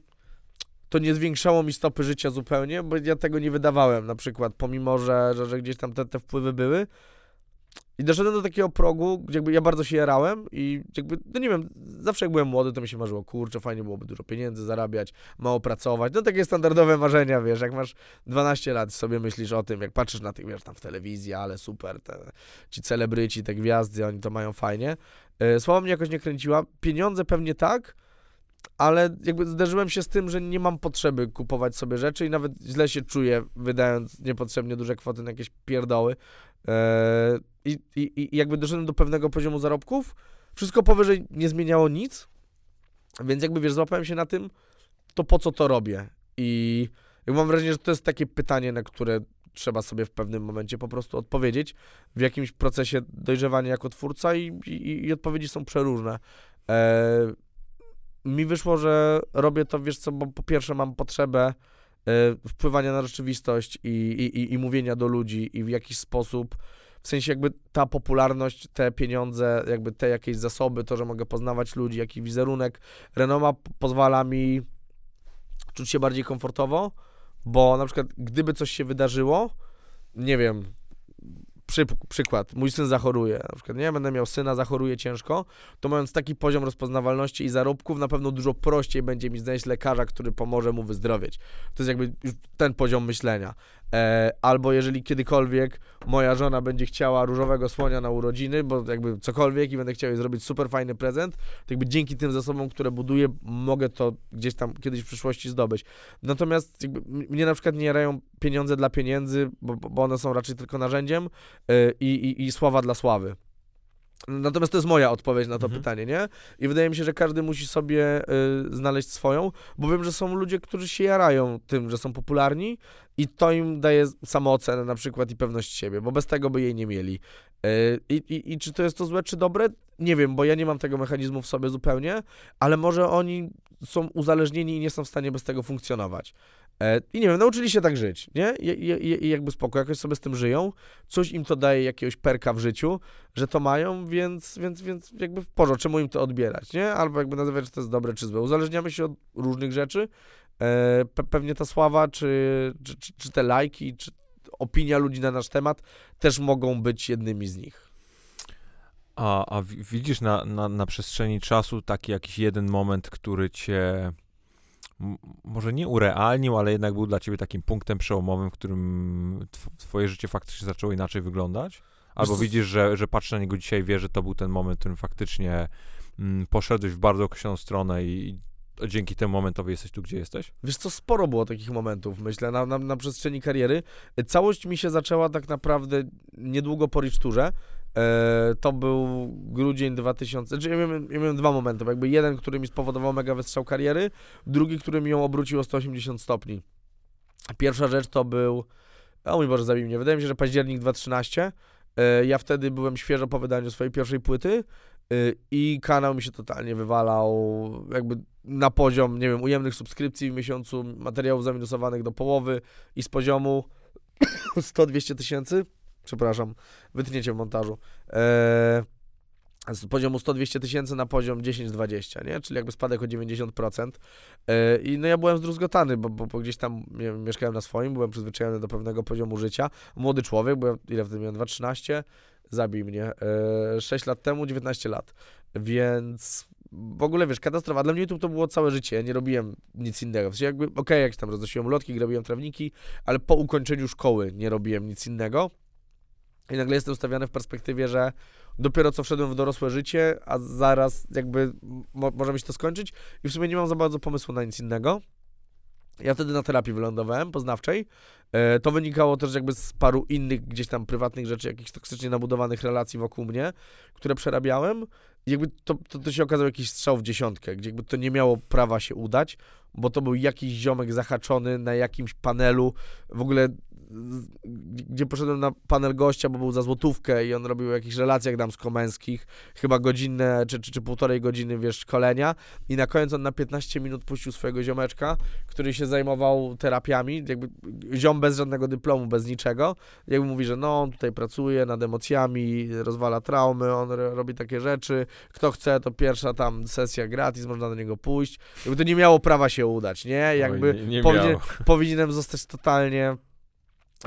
Speaker 2: to nie zwiększało mi stopy życia zupełnie, bo ja tego nie wydawałem na przykład, pomimo, że, że, że gdzieś tam te, te wpływy były. I doszedłem do takiego progu, gdzie jakby ja bardzo się jarałem i jakby, no nie wiem, zawsze jak byłem młody, to mi się marzyło, kurczę, fajnie byłoby dużo pieniędzy zarabiać, mało pracować, no takie standardowe marzenia, wiesz, jak masz 12 lat sobie myślisz o tym, jak patrzysz na tych, wiesz, tam w telewizji, ale super, te, ci celebryci, te gwiazdy, oni to mają fajnie. E, Słowa mnie jakoś nie kręciła, pieniądze pewnie tak, ale jakby zderzyłem się z tym, że nie mam potrzeby kupować sobie rzeczy i nawet źle się czuję, wydając niepotrzebnie duże kwoty na jakieś pierdoły. Eee, i, i, I jakby doszedłem do pewnego poziomu zarobków, wszystko powyżej nie zmieniało nic, więc jakby wiesz, złapałem się na tym, to po co to robię? I mam wrażenie, że to jest takie pytanie, na które trzeba sobie w pewnym momencie po prostu odpowiedzieć w jakimś procesie dojrzewania jako twórca i, i, i odpowiedzi są przeróżne. Eee, mi wyszło, że robię to, wiesz co, bo po pierwsze mam potrzebę e, wpływania na rzeczywistość i, i, i, mówienia do ludzi i w jakiś sposób, w sensie jakby ta popularność, te pieniądze, jakby te jakieś zasoby, to, że mogę poznawać ludzi, jaki wizerunek, renoma pozwala mi czuć się bardziej komfortowo, bo na przykład gdyby coś się wydarzyło, nie wiem, przy, przykład, mój syn zachoruje, na przykład, nie, będę miał syna, zachoruje ciężko, to mając taki poziom rozpoznawalności i zarobków, na pewno dużo prościej będzie mi znaleźć lekarza, który pomoże mu wyzdrowieć. To jest jakby ten poziom myślenia. E, albo jeżeli kiedykolwiek moja żona będzie chciała różowego słonia na urodziny, bo jakby cokolwiek i będę chciał jej zrobić super fajny prezent, to jakby dzięki tym zasobom, które buduję, mogę to gdzieś tam kiedyś w przyszłości zdobyć. Natomiast jakby mnie na przykład nie jarają pieniądze dla pieniędzy, bo, bo one są raczej tylko narzędziem. y, i, i, i sława dla sławy. Natomiast to jest moja odpowiedź na to
Speaker 1: Mhm.
Speaker 2: pytanie, nie? I wydaje mi się, że każdy musi sobie y, znaleźć swoją, bo wiem, że są ludzie, którzy się jarają tym, że są popularni i to im daje samoocenę na przykład i pewność siebie, bo bez tego by jej nie mieli. Y, I, i, I czy to jest to złe, czy dobre? Nie wiem, bo ja nie mam tego mechanizmu w sobie zupełnie, ale może oni są uzależnieni i nie są w stanie bez tego funkcjonować. E, I nie wiem, nauczyli się tak żyć, nie? I, i, I jakby spoko, jakoś sobie z tym żyją, coś im to daje jakiegoś perka w życiu, że to mają, więc, więc, więc jakby w porządku, czemu im to odbierać, nie? Albo jakby nazywać, czy to jest dobre, czy złe. Uzależniamy się od różnych rzeczy. E, pe, pewnie ta sława, czy, czy, czy, czy te lajki, czy opinia ludzi na nasz temat też mogą być jednymi z nich.
Speaker 1: A, a wi- widzisz na, na, na przestrzeni czasu taki jakiś jeden moment, który cię może nie urealnił, ale jednak był dla ciebie takim punktem przełomowym, w którym tw- twoje życie faktycznie zaczęło inaczej wyglądać? Albo
Speaker 2: co,
Speaker 1: widzisz, że, że patrz na niego dzisiaj, wie, że to był ten moment, w którym faktycznie mm, poszedłeś w bardzo określoną stronę i, i dzięki temu momentowi jesteś tu, gdzie jesteś?
Speaker 2: Wiesz co, sporo było takich momentów, myślę, na, na, na przestrzeni kariery. Całość mi się zaczęła tak naprawdę niedługo po Rich Tourze. E, to był grudzień 2000, znaczy ja miałem, ja miałem dwa momenty, jakby jeden, który mi spowodował mega wystrzał kariery, drugi, który mi ją obrócił o 180 stopni. Pierwsza rzecz to był, o mój Boże, zabij mnie, wydaje mi się, że październik 2013. E, ja wtedy byłem świeżo po wydaniu swojej pierwszej płyty e, i kanał mi się totalnie wywalał, jakby na poziom, nie wiem, ujemnych subskrypcji w miesiącu, materiałów zaminusowanych do połowy i z poziomu (coughs) 100-200 tysięcy, przepraszam, wytniecie w montażu, eee, z poziomu 100-200 tysięcy na poziom 10-20, nie? Czyli jakby spadek o 90%. E, I no ja byłem zdruzgotany, bo, bo, bo gdzieś tam mieszkałem na swoim, byłem przyzwyczajony do pewnego poziomu życia. Młody człowiek, ja, ile wtedy miałem? 2,13? Zabij mnie. E, 6 lat temu, 19 lat. Więc w ogóle, wiesz, katastrofa. Dla mnie YouTube to było całe życie. Ja nie robiłem nic innego. W sensie jakby, okej, jak tam roznosiłem ulotki, robiłem trawniki, ale po ukończeniu szkoły nie robiłem nic innego. I nagle jestem ustawiany w perspektywie, że dopiero co wszedłem w dorosłe życie, a zaraz jakby mo może mi się to skończyć i w sumie nie mam za bardzo pomysłu na nic innego. Ja wtedy na terapii wylądowałem, poznawczej. E, to wynikało też jakby z paru innych gdzieś tam prywatnych rzeczy, jakichś toksycznie nabudowanych relacji wokół mnie, które przerabiałem. I jakby to, to, to się okazał jakiś strzał w dziesiątkę, gdzie jakby to nie miało prawa się udać, bo to był jakiś ziomek zahaczony na jakimś panelu, w ogóle gdzie poszedłem na panel gościa, bo był za złotówkę i on robił o jakichś relacjach damsko-męskich, chyba godzinne czy, czy, czy półtorej godziny, wiesz, szkolenia. I na koniec on na 15 minut puścił swojego ziomeczka, który się zajmował terapiami, jakby ziom bez żadnego dyplomu, bez niczego, jakby mówi, że no, on tutaj pracuje nad emocjami, rozwala traumy, on ro- robi takie rzeczy, kto chce, to pierwsza tam sesja gratis, można do niego pójść, jakby to nie miało prawa się udać, nie? Jakby
Speaker 1: Oj, nie, nie
Speaker 2: powinien- powinienem zostać totalnie,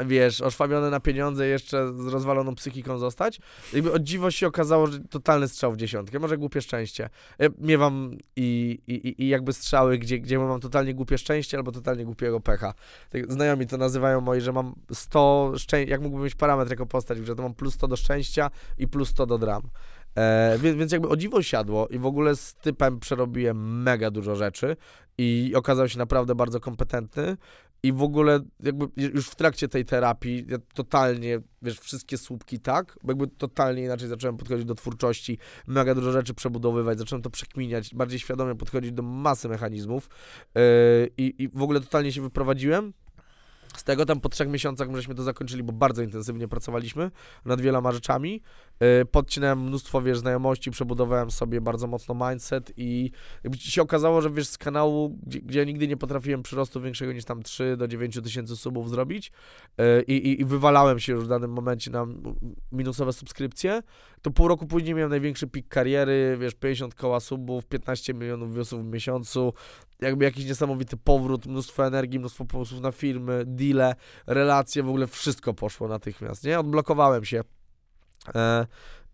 Speaker 2: wiesz, oszwabiony na pieniądze, jeszcze z rozwaloną psychiką zostać. Jakby od dziwo się okazało, że totalny strzał w dziesiątkę, może głupie szczęście. Ja miewam i, i, i- i jakby strzały, gdzie, gdzie mam totalnie głupie szczęście albo totalnie głupiego pecha. Tak znajomi to nazywają moi, że mam 100 szczęścia, jak mógłbym mieć parametr jako postać, że to mam plus 100 do szczęścia i plus 100 do dram. E, więc, więc jakby o dziwo siadło i w ogóle z typem przerobiłem mega dużo rzeczy i okazał się naprawdę bardzo kompetentny i w ogóle jakby już w trakcie tej terapii ja totalnie, wiesz, wszystkie słupki tak, bo jakby totalnie inaczej zacząłem podchodzić do twórczości, mega dużo rzeczy przebudowywać, zacząłem to przekminiać, bardziej świadomie podchodzić do masy mechanizmów yy, i, w ogóle totalnie się wyprowadziłem. Z tego tam po trzech miesiącach my żeśmy to zakończyli, bo bardzo intensywnie pracowaliśmy nad wieloma rzeczami. Yy, podcinałem mnóstwo, wiesz, znajomości, przebudowałem sobie bardzo mocno mindset i jakby się okazało, że wiesz, z kanału, gdzie, gdzie nigdy nie potrafiłem przyrostu większego niż tam 3 do 9 tysięcy subów zrobić yy, i, i, i wywalałem się już w danym momencie na minusowe subskrypcje, to pół roku później miałem największy pik kariery, wiesz, 50 koła subów, 15 milionów viewsów w miesiącu, jakby jakiś niesamowity powrót, mnóstwo energii, mnóstwo pomysłów na filmy, deale, relacje, w ogóle wszystko poszło natychmiast, nie? Odblokowałem się. E,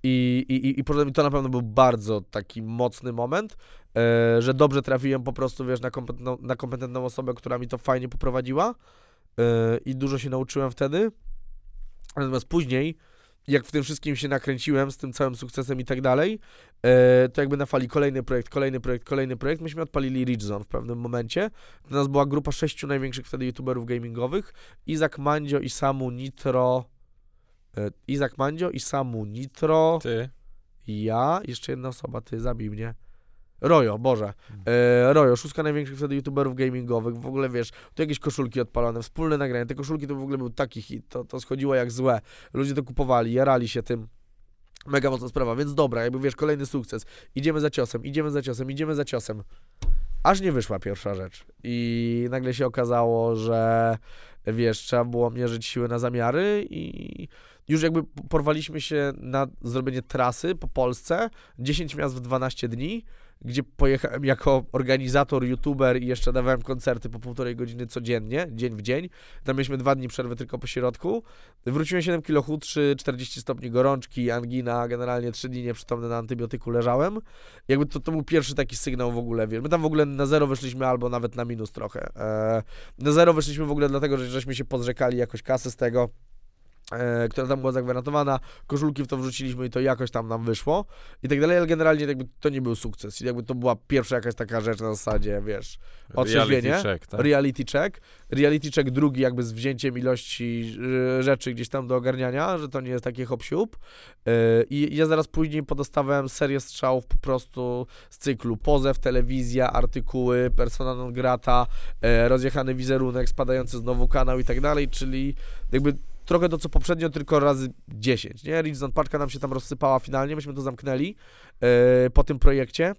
Speaker 2: i, i, I to na pewno był bardzo taki mocny moment, e, że dobrze trafiłem po prostu, wiesz, na kompetentną, na kompetentną osobę, która mi to fajnie poprowadziła e, i dużo się nauczyłem wtedy. Natomiast później, jak w tym wszystkim się nakręciłem, z tym całym sukcesem i tak dalej, to jakby na fali kolejny projekt, kolejny projekt, kolejny projekt, myśmy odpalili Rich Zone w pewnym momencie. To nas była grupa sześciu największych wtedy youtuberów gamingowych, Izak, Mandzio, Isamu, Nitro, Izak Mandzio i Samu Nitro,
Speaker 1: Ty?
Speaker 2: ja, jeszcze jedna osoba, ty zabij mnie. Rojo, Boże. E, Rojo, szóstka największych wtedy youtuberów gamingowych. W ogóle wiesz, tu jakieś koszulki odpalone, wspólne nagrania. Te koszulki to w ogóle był taki hit. To, to schodziło jak złe. Ludzie to kupowali, jarali się tym. Mega mocna sprawa, więc dobra, jakby wiesz, kolejny sukces. Idziemy za ciosem, idziemy za ciosem, idziemy za ciosem. Aż nie wyszła pierwsza rzecz. I nagle się okazało, że wiesz, trzeba było mierzyć siły na zamiary i już jakby porwaliśmy się na zrobienie trasy po Polsce, 10 miast w 12 dni, gdzie pojechałem jako organizator, youtuber i jeszcze dawałem koncerty po półtorej godziny codziennie, dzień w dzień. Tam mieliśmy dwa dni przerwy tylko po środku. Wróciłem 7 kilo chudszy, 40 stopni gorączki, angina, generalnie 3 dni nieprzytomny na antybiotyku leżałem. Jakby to, to był pierwszy taki sygnał w ogóle. My tam w ogóle na zero wyszliśmy albo nawet na minus trochę. Eee, na zero wyszliśmy w ogóle dlatego, że żeśmy się podrzekali jakoś kasy z tego e, która tam była zagwarantowana, koszulki w to wrzuciliśmy i to jakoś tam nam wyszło. I tak dalej, ale generalnie jakby to nie był sukces. I jakby to była pierwsza jakaś taka rzecz na zasadzie, wiesz, Otrzeźwienie?
Speaker 1: Reality check, tak?
Speaker 2: reality check, reality check drugi jakby z wzięciem ilości e, rzeczy gdzieś tam do ogarniania, że to nie jest takie hop siup. E, i ja zaraz później podostawałem serię strzałów po prostu z cyklu. Pozew, telewizja, artykuły, persona non grata, rozjechany wizerunek, spadający znowu kanał i tak dalej, czyli jakby trochę to, co poprzednio, tylko razy 10, nie? Ridgestone paczka nam się tam rozsypała finalnie, myśmy to zamknęli e, po tym projekcie.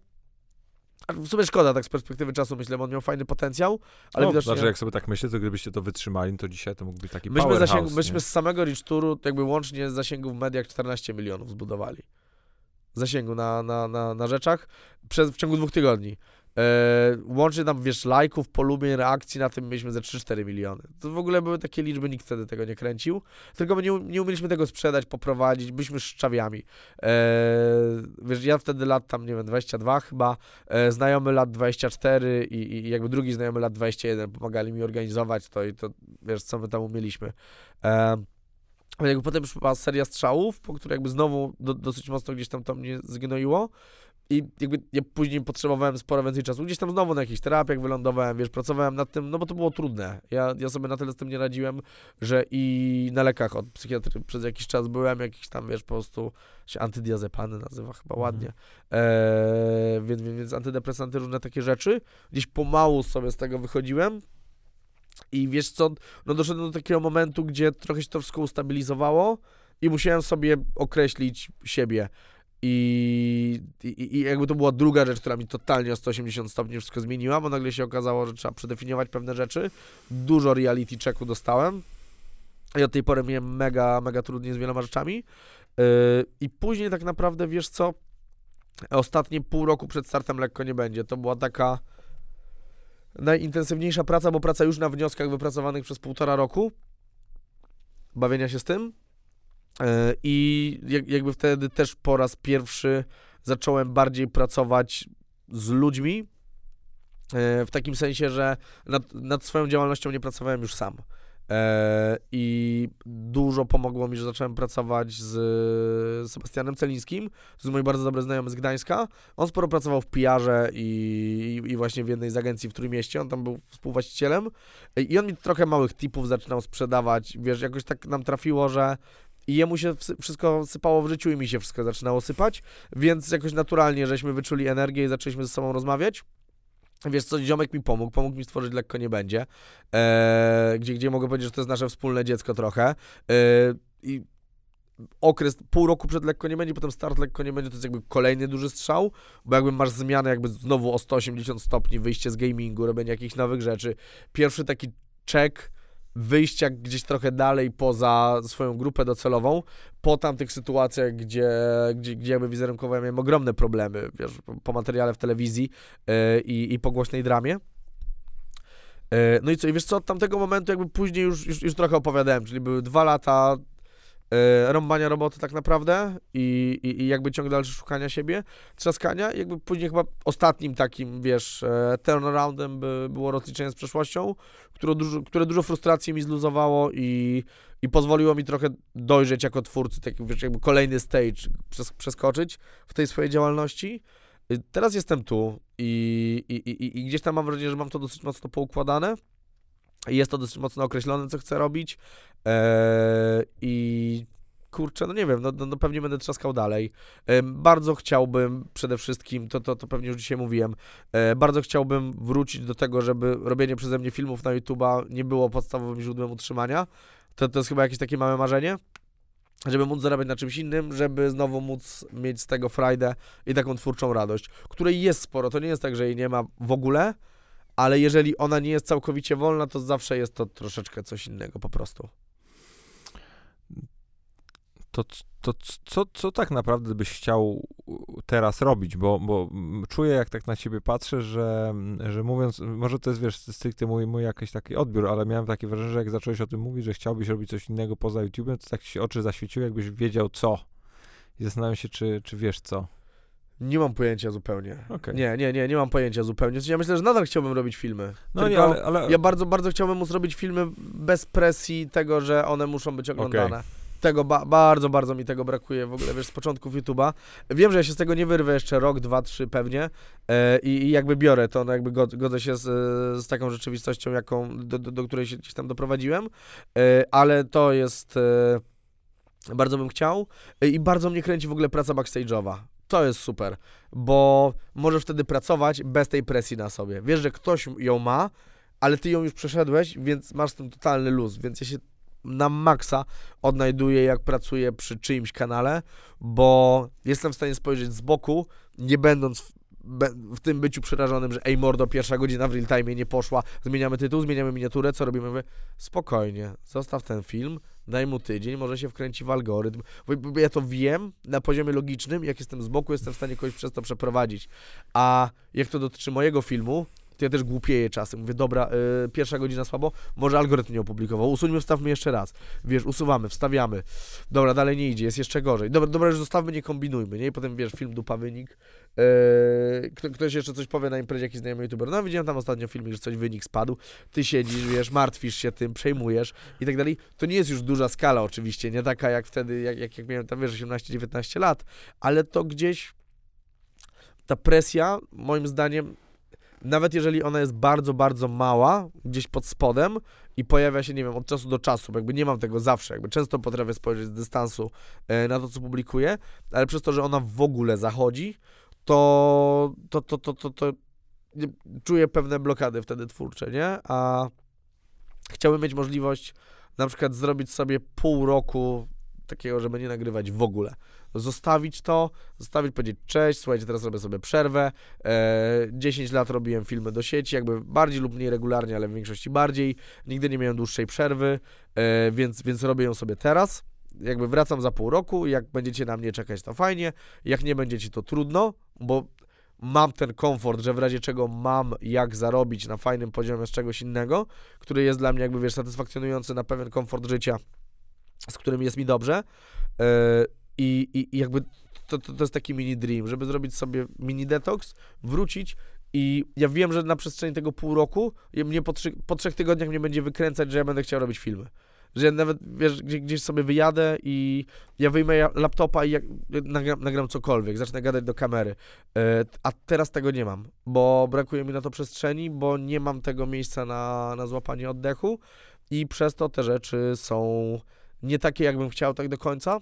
Speaker 2: A W sumie szkoda, tak z perspektywy czasu myślę, bo on miał fajny potencjał, ale
Speaker 1: no,
Speaker 2: widocznie...
Speaker 1: Znaczy, jak sobie tak myślę, to gdybyście to wytrzymali, to dzisiaj to mógł być taki
Speaker 2: Myśmy, zasięg, myśmy z samego Rich Touru jakby łącznie z zasięgu w mediach 14 milionów zbudowali. Zasięgu na, na, na, na rzeczach przez, w ciągu dwóch tygodni. E, łącznie tam, wiesz, lajków, polubień, reakcji na tym mieliśmy ze 3-4 miliony. To w ogóle były takie liczby, nikt wtedy tego nie kręcił. Tylko my nie, nie umieliśmy tego sprzedać, poprowadzić, byliśmy szczawiami. E, wiesz, ja wtedy lat tam, nie wiem, 22 chyba, e, znajomy lat 24 i, i jakby drugi znajomy lat 21 pomagali mi organizować to i to, wiesz, co my tam umieliśmy. E, jakby potem już była seria strzałów, po której jakby znowu do, dosyć mocno gdzieś tam to mnie zgnoiło. I jakby ja później potrzebowałem sporo więcej czasu. Gdzieś tam znowu na jakichś terapiach wylądowałem, wiesz, pracowałem nad tym, no bo to było trudne. Ja, ja sobie na tyle z tym nie radziłem, że i na lekach od psychiatry przez jakiś czas byłem, jakiś tam, wiesz, po prostu się antydiazepany nazywa chyba
Speaker 1: Mhm.
Speaker 2: ładnie. Eee, więc, więc, więc antydepresanty, różne takie rzeczy. Gdzieś pomału sobie z tego wychodziłem. I wiesz co, no doszedłem do takiego momentu, gdzie trochę się to wszystko ustabilizowało i musiałem sobie określić siebie. I, i, I jakby to była druga rzecz, która mi totalnie o 180 stopni wszystko zmieniła, bo nagle się okazało, że trzeba przedefiniować pewne rzeczy. Dużo reality checku dostałem. I od tej pory miałem mega, mega trudnie z wieloma rzeczami. Yy, I później tak naprawdę, wiesz co, ostatnie pół roku przed startem lekko nie będzie. To była taka najintensywniejsza praca, bo praca już na wnioskach wypracowanych przez półtora roku. Bawienia się z tym. E, I jak- jakby wtedy też po raz pierwszy zacząłem bardziej pracować z ludźmi. e, W takim sensie, że nad, nad swoją działalnością nie pracowałem już sam. E, I dużo pomogło mi, że zacząłem pracować z Sebastianem Celińskim. Jest mój bardzo dobry znajomy z Gdańska. On sporo pracował w PR-ze i, i właśnie w jednej z agencji w Trójmieście. On tam był współwłaścicielem. I on mi trochę małych tipów zaczynał sprzedawać. Wiesz, jakoś tak nam trafiło, że i jemu się wszystko sypało w życiu i mi się wszystko zaczynało sypać, więc jakoś naturalnie, żeśmy wyczuli energię i zaczęliśmy ze sobą rozmawiać. Wiesz co, ziomek mi pomógł, pomógł mi stworzyć Lekko Nie Będzie, eee, gdzie, gdzie mogę powiedzieć, że to jest nasze wspólne dziecko trochę. Eee, I okres, pół roku przed Lekko Nie Będzie, potem start Lekko Nie Będzie, to jest jakby kolejny duży strzał, bo jakby masz zmianę jakby znowu o 180 stopni, wyjście z gamingu, robienie jakichś nowych rzeczy. Pierwszy taki check wyjścia gdzieś trochę dalej poza swoją grupę docelową, po tamtych sytuacjach, gdzie, gdzie, gdzie jakby wizerunkowo ja miałem ogromne problemy, wiesz, po- materiale w telewizji yy, i, i po głośnej dramie. Yy, no i co, i wiesz co, od tamtego momentu jakby później już, już, już trochę opowiadałem, czyli były dwa lata rąbania roboty tak naprawdę i, i, i jakby ciąg dalszy szukania siebie, trzaskania jakby później chyba ostatnim takim, wiesz, e, turnaroundem by było rozliczenie z przeszłością, które dużo, które dużo frustracji mi zluzowało i, i pozwoliło mi trochę dojrzeć jako twórcy, taki wiesz, jakby kolejny stage przes, przeskoczyć w tej swojej działalności. Y, Teraz jestem tu i, i, i, i gdzieś tam mam wrażenie, że mam to dosyć mocno poukładane. Jest to dosyć mocno określone, co chcę robić. Eee, I kurczę, no nie wiem, no, no, no pewnie będę trzaskał dalej. Em, bardzo chciałbym przede wszystkim, to, to, to pewnie już dzisiaj mówiłem, e, bardzo chciałbym wrócić do tego, żeby robienie przeze mnie filmów na YouTube'a nie było podstawowym źródłem utrzymania. To, to jest chyba jakieś takie małe marzenie. Żeby móc zarabiać na czymś innym, żeby znowu móc mieć z tego frajdę i taką twórczą radość, której jest sporo. To nie jest tak, że jej nie ma w ogóle, ale jeżeli ona nie jest całkowicie wolna, to zawsze jest to troszeczkę coś innego po prostu.
Speaker 1: To, to co, co tak naprawdę byś chciał teraz robić? Bo, bo czuję, jak tak na ciebie patrzę, że, że mówiąc, może to jest, wiesz, stricte mój, mój jakiś taki odbiór, ale miałem takie wrażenie, że jak zacząłeś o tym mówić, że chciałbyś robić coś innego poza YouTube'em, to tak ci się oczy zaświeciły, jakbyś wiedział co. I zastanawiam się, czy, czy wiesz co.
Speaker 2: Nie mam pojęcia zupełnie.
Speaker 1: Okay.
Speaker 2: Nie, nie, nie, nie mam pojęcia zupełnie. Ja myślę, że nadal chciałbym robić filmy.
Speaker 1: No nie, ale, ale...
Speaker 2: Ja bardzo, bardzo chciałbym móc robić filmy bez presji tego, że one muszą być oglądane. Okay. Tego ba bardzo, bardzo mi tego brakuje w ogóle, wiesz, z początków YouTube'a. Wiem, że ja się z tego nie wyrwę jeszcze rok, dwa, trzy pewnie e, i, i, jakby biorę to, no jakby godzę się z, z taką rzeczywistością, jaką, do, do, do, której się gdzieś tam doprowadziłem, e, ale to jest... E, bardzo bym chciał e, i bardzo mnie kręci w ogóle praca backstage'owa. To jest super, bo możesz wtedy pracować bez tej presji na sobie. Wiesz, że ktoś ją ma, ale ty ją już przeszedłeś, więc masz ten totalny luz, więc ja się na maksa odnajduję, jak pracuję przy czyimś kanale, bo jestem w stanie spojrzeć z boku, nie będąc w, w tym byciu przerażonym, że ej mordo, pierwsza godzina w real time nie poszła, zmieniamy tytuł, zmieniamy miniaturę, co robimy? Mówię, spokojnie, zostaw ten film, daj mu tydzień, może się wkręci w algorytm. Bo ja to wiem na poziomie logicznym, jak jestem z boku, jestem w stanie kogoś przez to przeprowadzić. A jak to dotyczy mojego filmu, to ja też głupieję czasem. Mówię, dobra, y, pierwsza godzina słabo, może algorytm nie opublikował. Usuńmy, wstawmy jeszcze raz. Wiesz, usuwamy, wstawiamy. Dobra, dalej nie idzie, jest jeszcze gorzej. Dobra, dobra że zostawmy, nie kombinujmy, nie? I potem, wiesz, film dupa wynik. Yy, ktoś jeszcze coś powie na imprezie, jakiś znajomy youtuber. No, widziałem tam ostatnio filmik, że coś wynik spadł. Ty siedzisz, wiesz, martwisz się tym, przejmujesz i tak dalej. To nie jest już duża skala oczywiście, nie taka jak wtedy, jak, jak, jak miałem tam, wiesz, 18-19 lat, ale to gdzieś ta presja, moim zdaniem, nawet jeżeli ona jest bardzo, bardzo mała, gdzieś pod spodem i pojawia się, nie wiem, od czasu do czasu, jakby nie mam tego zawsze, jakby często potrafię spojrzeć z dystansu e, na to, co publikuję, ale przez to, że ona w ogóle zachodzi, to, to, to, to, to, to czuję pewne blokady wtedy twórcze, nie? A chciałbym mieć możliwość na przykład zrobić sobie pół roku takiego, żeby nie nagrywać w ogóle zostawić to, zostawić, powiedzieć cześć, słuchajcie, teraz robię sobie przerwę. E, 10 lat robiłem filmy do sieci, jakby bardziej lub mniej regularnie, ale w większości bardziej. Nigdy nie miałem dłuższej przerwy, e, więc, więc robię ją sobie teraz. Jakby wracam za pół roku, jak będziecie na mnie czekać, to fajnie, jak nie będziecie, to trudno, bo mam ten komfort, że w razie czego mam jak zarobić na fajnym poziomie z czegoś innego, który jest dla mnie jakby, wiesz, satysfakcjonujący na pewien komfort życia, z którym jest mi dobrze, e, i, i, i jakby to, to, to jest taki mini dream, żeby zrobić sobie mini detoks, wrócić i ja wiem, że na przestrzeni tego pół roku mnie po, trzy, po trzech tygodniach mnie będzie wykręcać, że ja będę chciał robić filmy. Że ja nawet, wiesz, gdzieś, gdzieś sobie wyjadę i ja wyjmę laptopa i jak, nagram, nagram cokolwiek, zacznę gadać do kamery. E, a teraz tego nie mam, bo brakuje mi na to przestrzeni, bo nie mam tego miejsca na, na złapanie oddechu i przez to te rzeczy są nie takie, jakbym chciał tak do końca.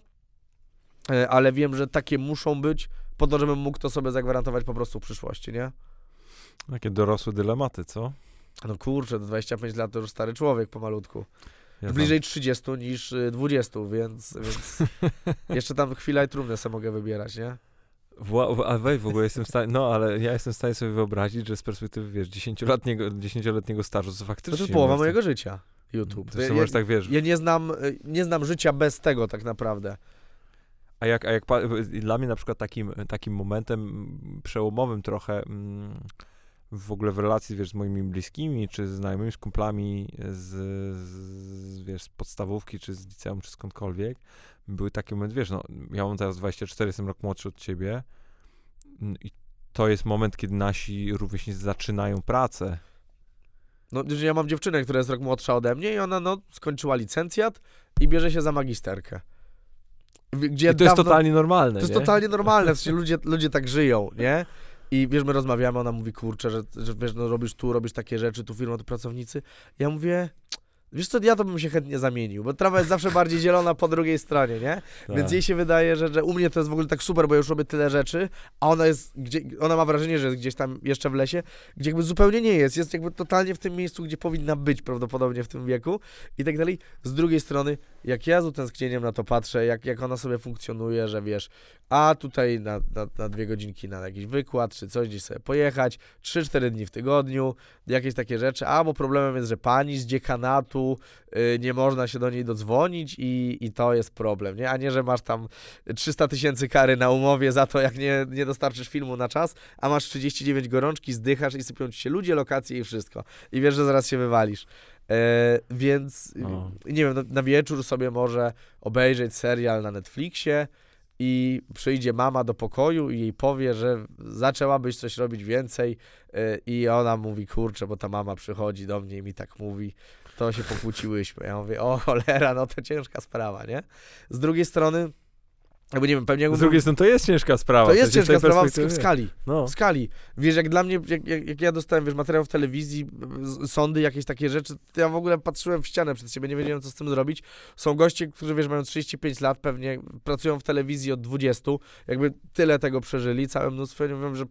Speaker 2: E, ale wiem, że takie muszą być, po to, żebym mógł to sobie zagwarantować po prostu w przyszłości, nie?
Speaker 1: Jakie dorosłe dylematy, co?
Speaker 2: No kurczę, 25 lat to już stary człowiek pomalutku. Ja Bliżej 30 niż 20, y, więc, więc (laughs) jeszcze tam chwila i trumnę sobie mogę wybierać, nie?
Speaker 1: a wej, w ogóle jestem w stanie, no ale ja jestem w stanie sobie wyobrazić, że z perspektywy, wiesz, 10-letniego, 10-letniego stażu, to faktycznie...
Speaker 2: To jest połowa mojego życia, YouTube.
Speaker 1: Ja, tak wiesz.
Speaker 2: Ja nie znam, nie znam życia bez tego tak naprawdę.
Speaker 1: A jak, a jak dla mnie na przykład takim, takim momentem przełomowym trochę mm, w ogóle w relacji, wiesz, z moimi bliskimi, czy z znajomymi, z kumplami z, z, wiesz, z podstawówki, czy z liceum, czy skądkolwiek, były takie momenty, wiesz, no, ja mam teraz 24, jestem rok młodszy od ciebie mm, i to jest moment, kiedy nasi rówieśnicy zaczynają pracę.
Speaker 2: No, ja mam dziewczynę, która jest rok młodsza ode mnie i ona, no, skończyła licencjat i bierze się za magisterkę.
Speaker 1: Gdzie I to jest totalnie normalne.
Speaker 2: To jest nie? totalnie normalne, w (laughs) sensie ludzie, ludzie tak żyją, nie? I wiesz, my rozmawiamy, ona mówi, kurczę, że, że wiesz, no robisz tu, robisz takie rzeczy, tu firma, tu pracownicy. Ja mówię, Wiesz co, ja to bym się chętnie zamienił, bo trawa jest zawsze bardziej zielona po drugiej stronie, nie?
Speaker 1: Tak.
Speaker 2: Więc jej się wydaje, że, że u mnie to jest w ogóle tak super, bo ja już robię tyle rzeczy, a ona jest, gdzie, ona ma wrażenie, że jest gdzieś tam jeszcze w lesie, gdzie jakby zupełnie nie jest. Jest jakby totalnie w tym miejscu, gdzie powinna być prawdopodobnie w tym wieku i tak dalej. Z drugiej strony, jak ja z utęsknieniem na to patrzę, jak, jak ona sobie funkcjonuje, że wiesz, a tutaj na, na, na dwie godzinki na jakiś wykład, czy coś gdzieś sobie pojechać, 3-4 dni w tygodniu, jakieś takie rzeczy, a bo problemem jest, że pani z dziekanatu, y, nie można się do niej dodzwonić i, i to jest problem, nie? A nie, że masz tam 300 tysięcy kary na umowie za to, jak nie, nie dostarczysz filmu na czas, a masz 39 gorączki, zdychasz i sypią ci się ludzie, lokacje i wszystko. I wiesz, że zaraz się wywalisz. E, więc
Speaker 1: No.
Speaker 2: nie wiem, na, na wieczór sobie może obejrzeć serial na Netflixie i przyjdzie mama do pokoju i jej powie, że zaczęłabyś coś robić więcej e, i ona mówi, kurczę, bo ta mama przychodzi do mnie i mi tak mówi, to się pokłóciłyśmy. Ja mówię, o cholera, no to ciężka sprawa, nie? Z drugiej strony, jakby nie wiem, pewnie jakby
Speaker 1: Z drugiej strony to jest ciężka sprawa.
Speaker 2: to jest ciężka sprawa w, w skali
Speaker 1: No.
Speaker 2: w skali. Wiesz, jak dla mnie, jak, jak, jak ja dostałem, wiesz, materiał w telewizji, sądy, jakieś takie rzeczy, to ja w ogóle patrzyłem w ścianę przed siebie, nie wiedziałem, co z tym zrobić. Są goście, którzy, wiesz, mają 35 lat, pewnie pracują w telewizji od 20, jakby tyle tego przeżyli, całe mnóstwo, nie wiem, że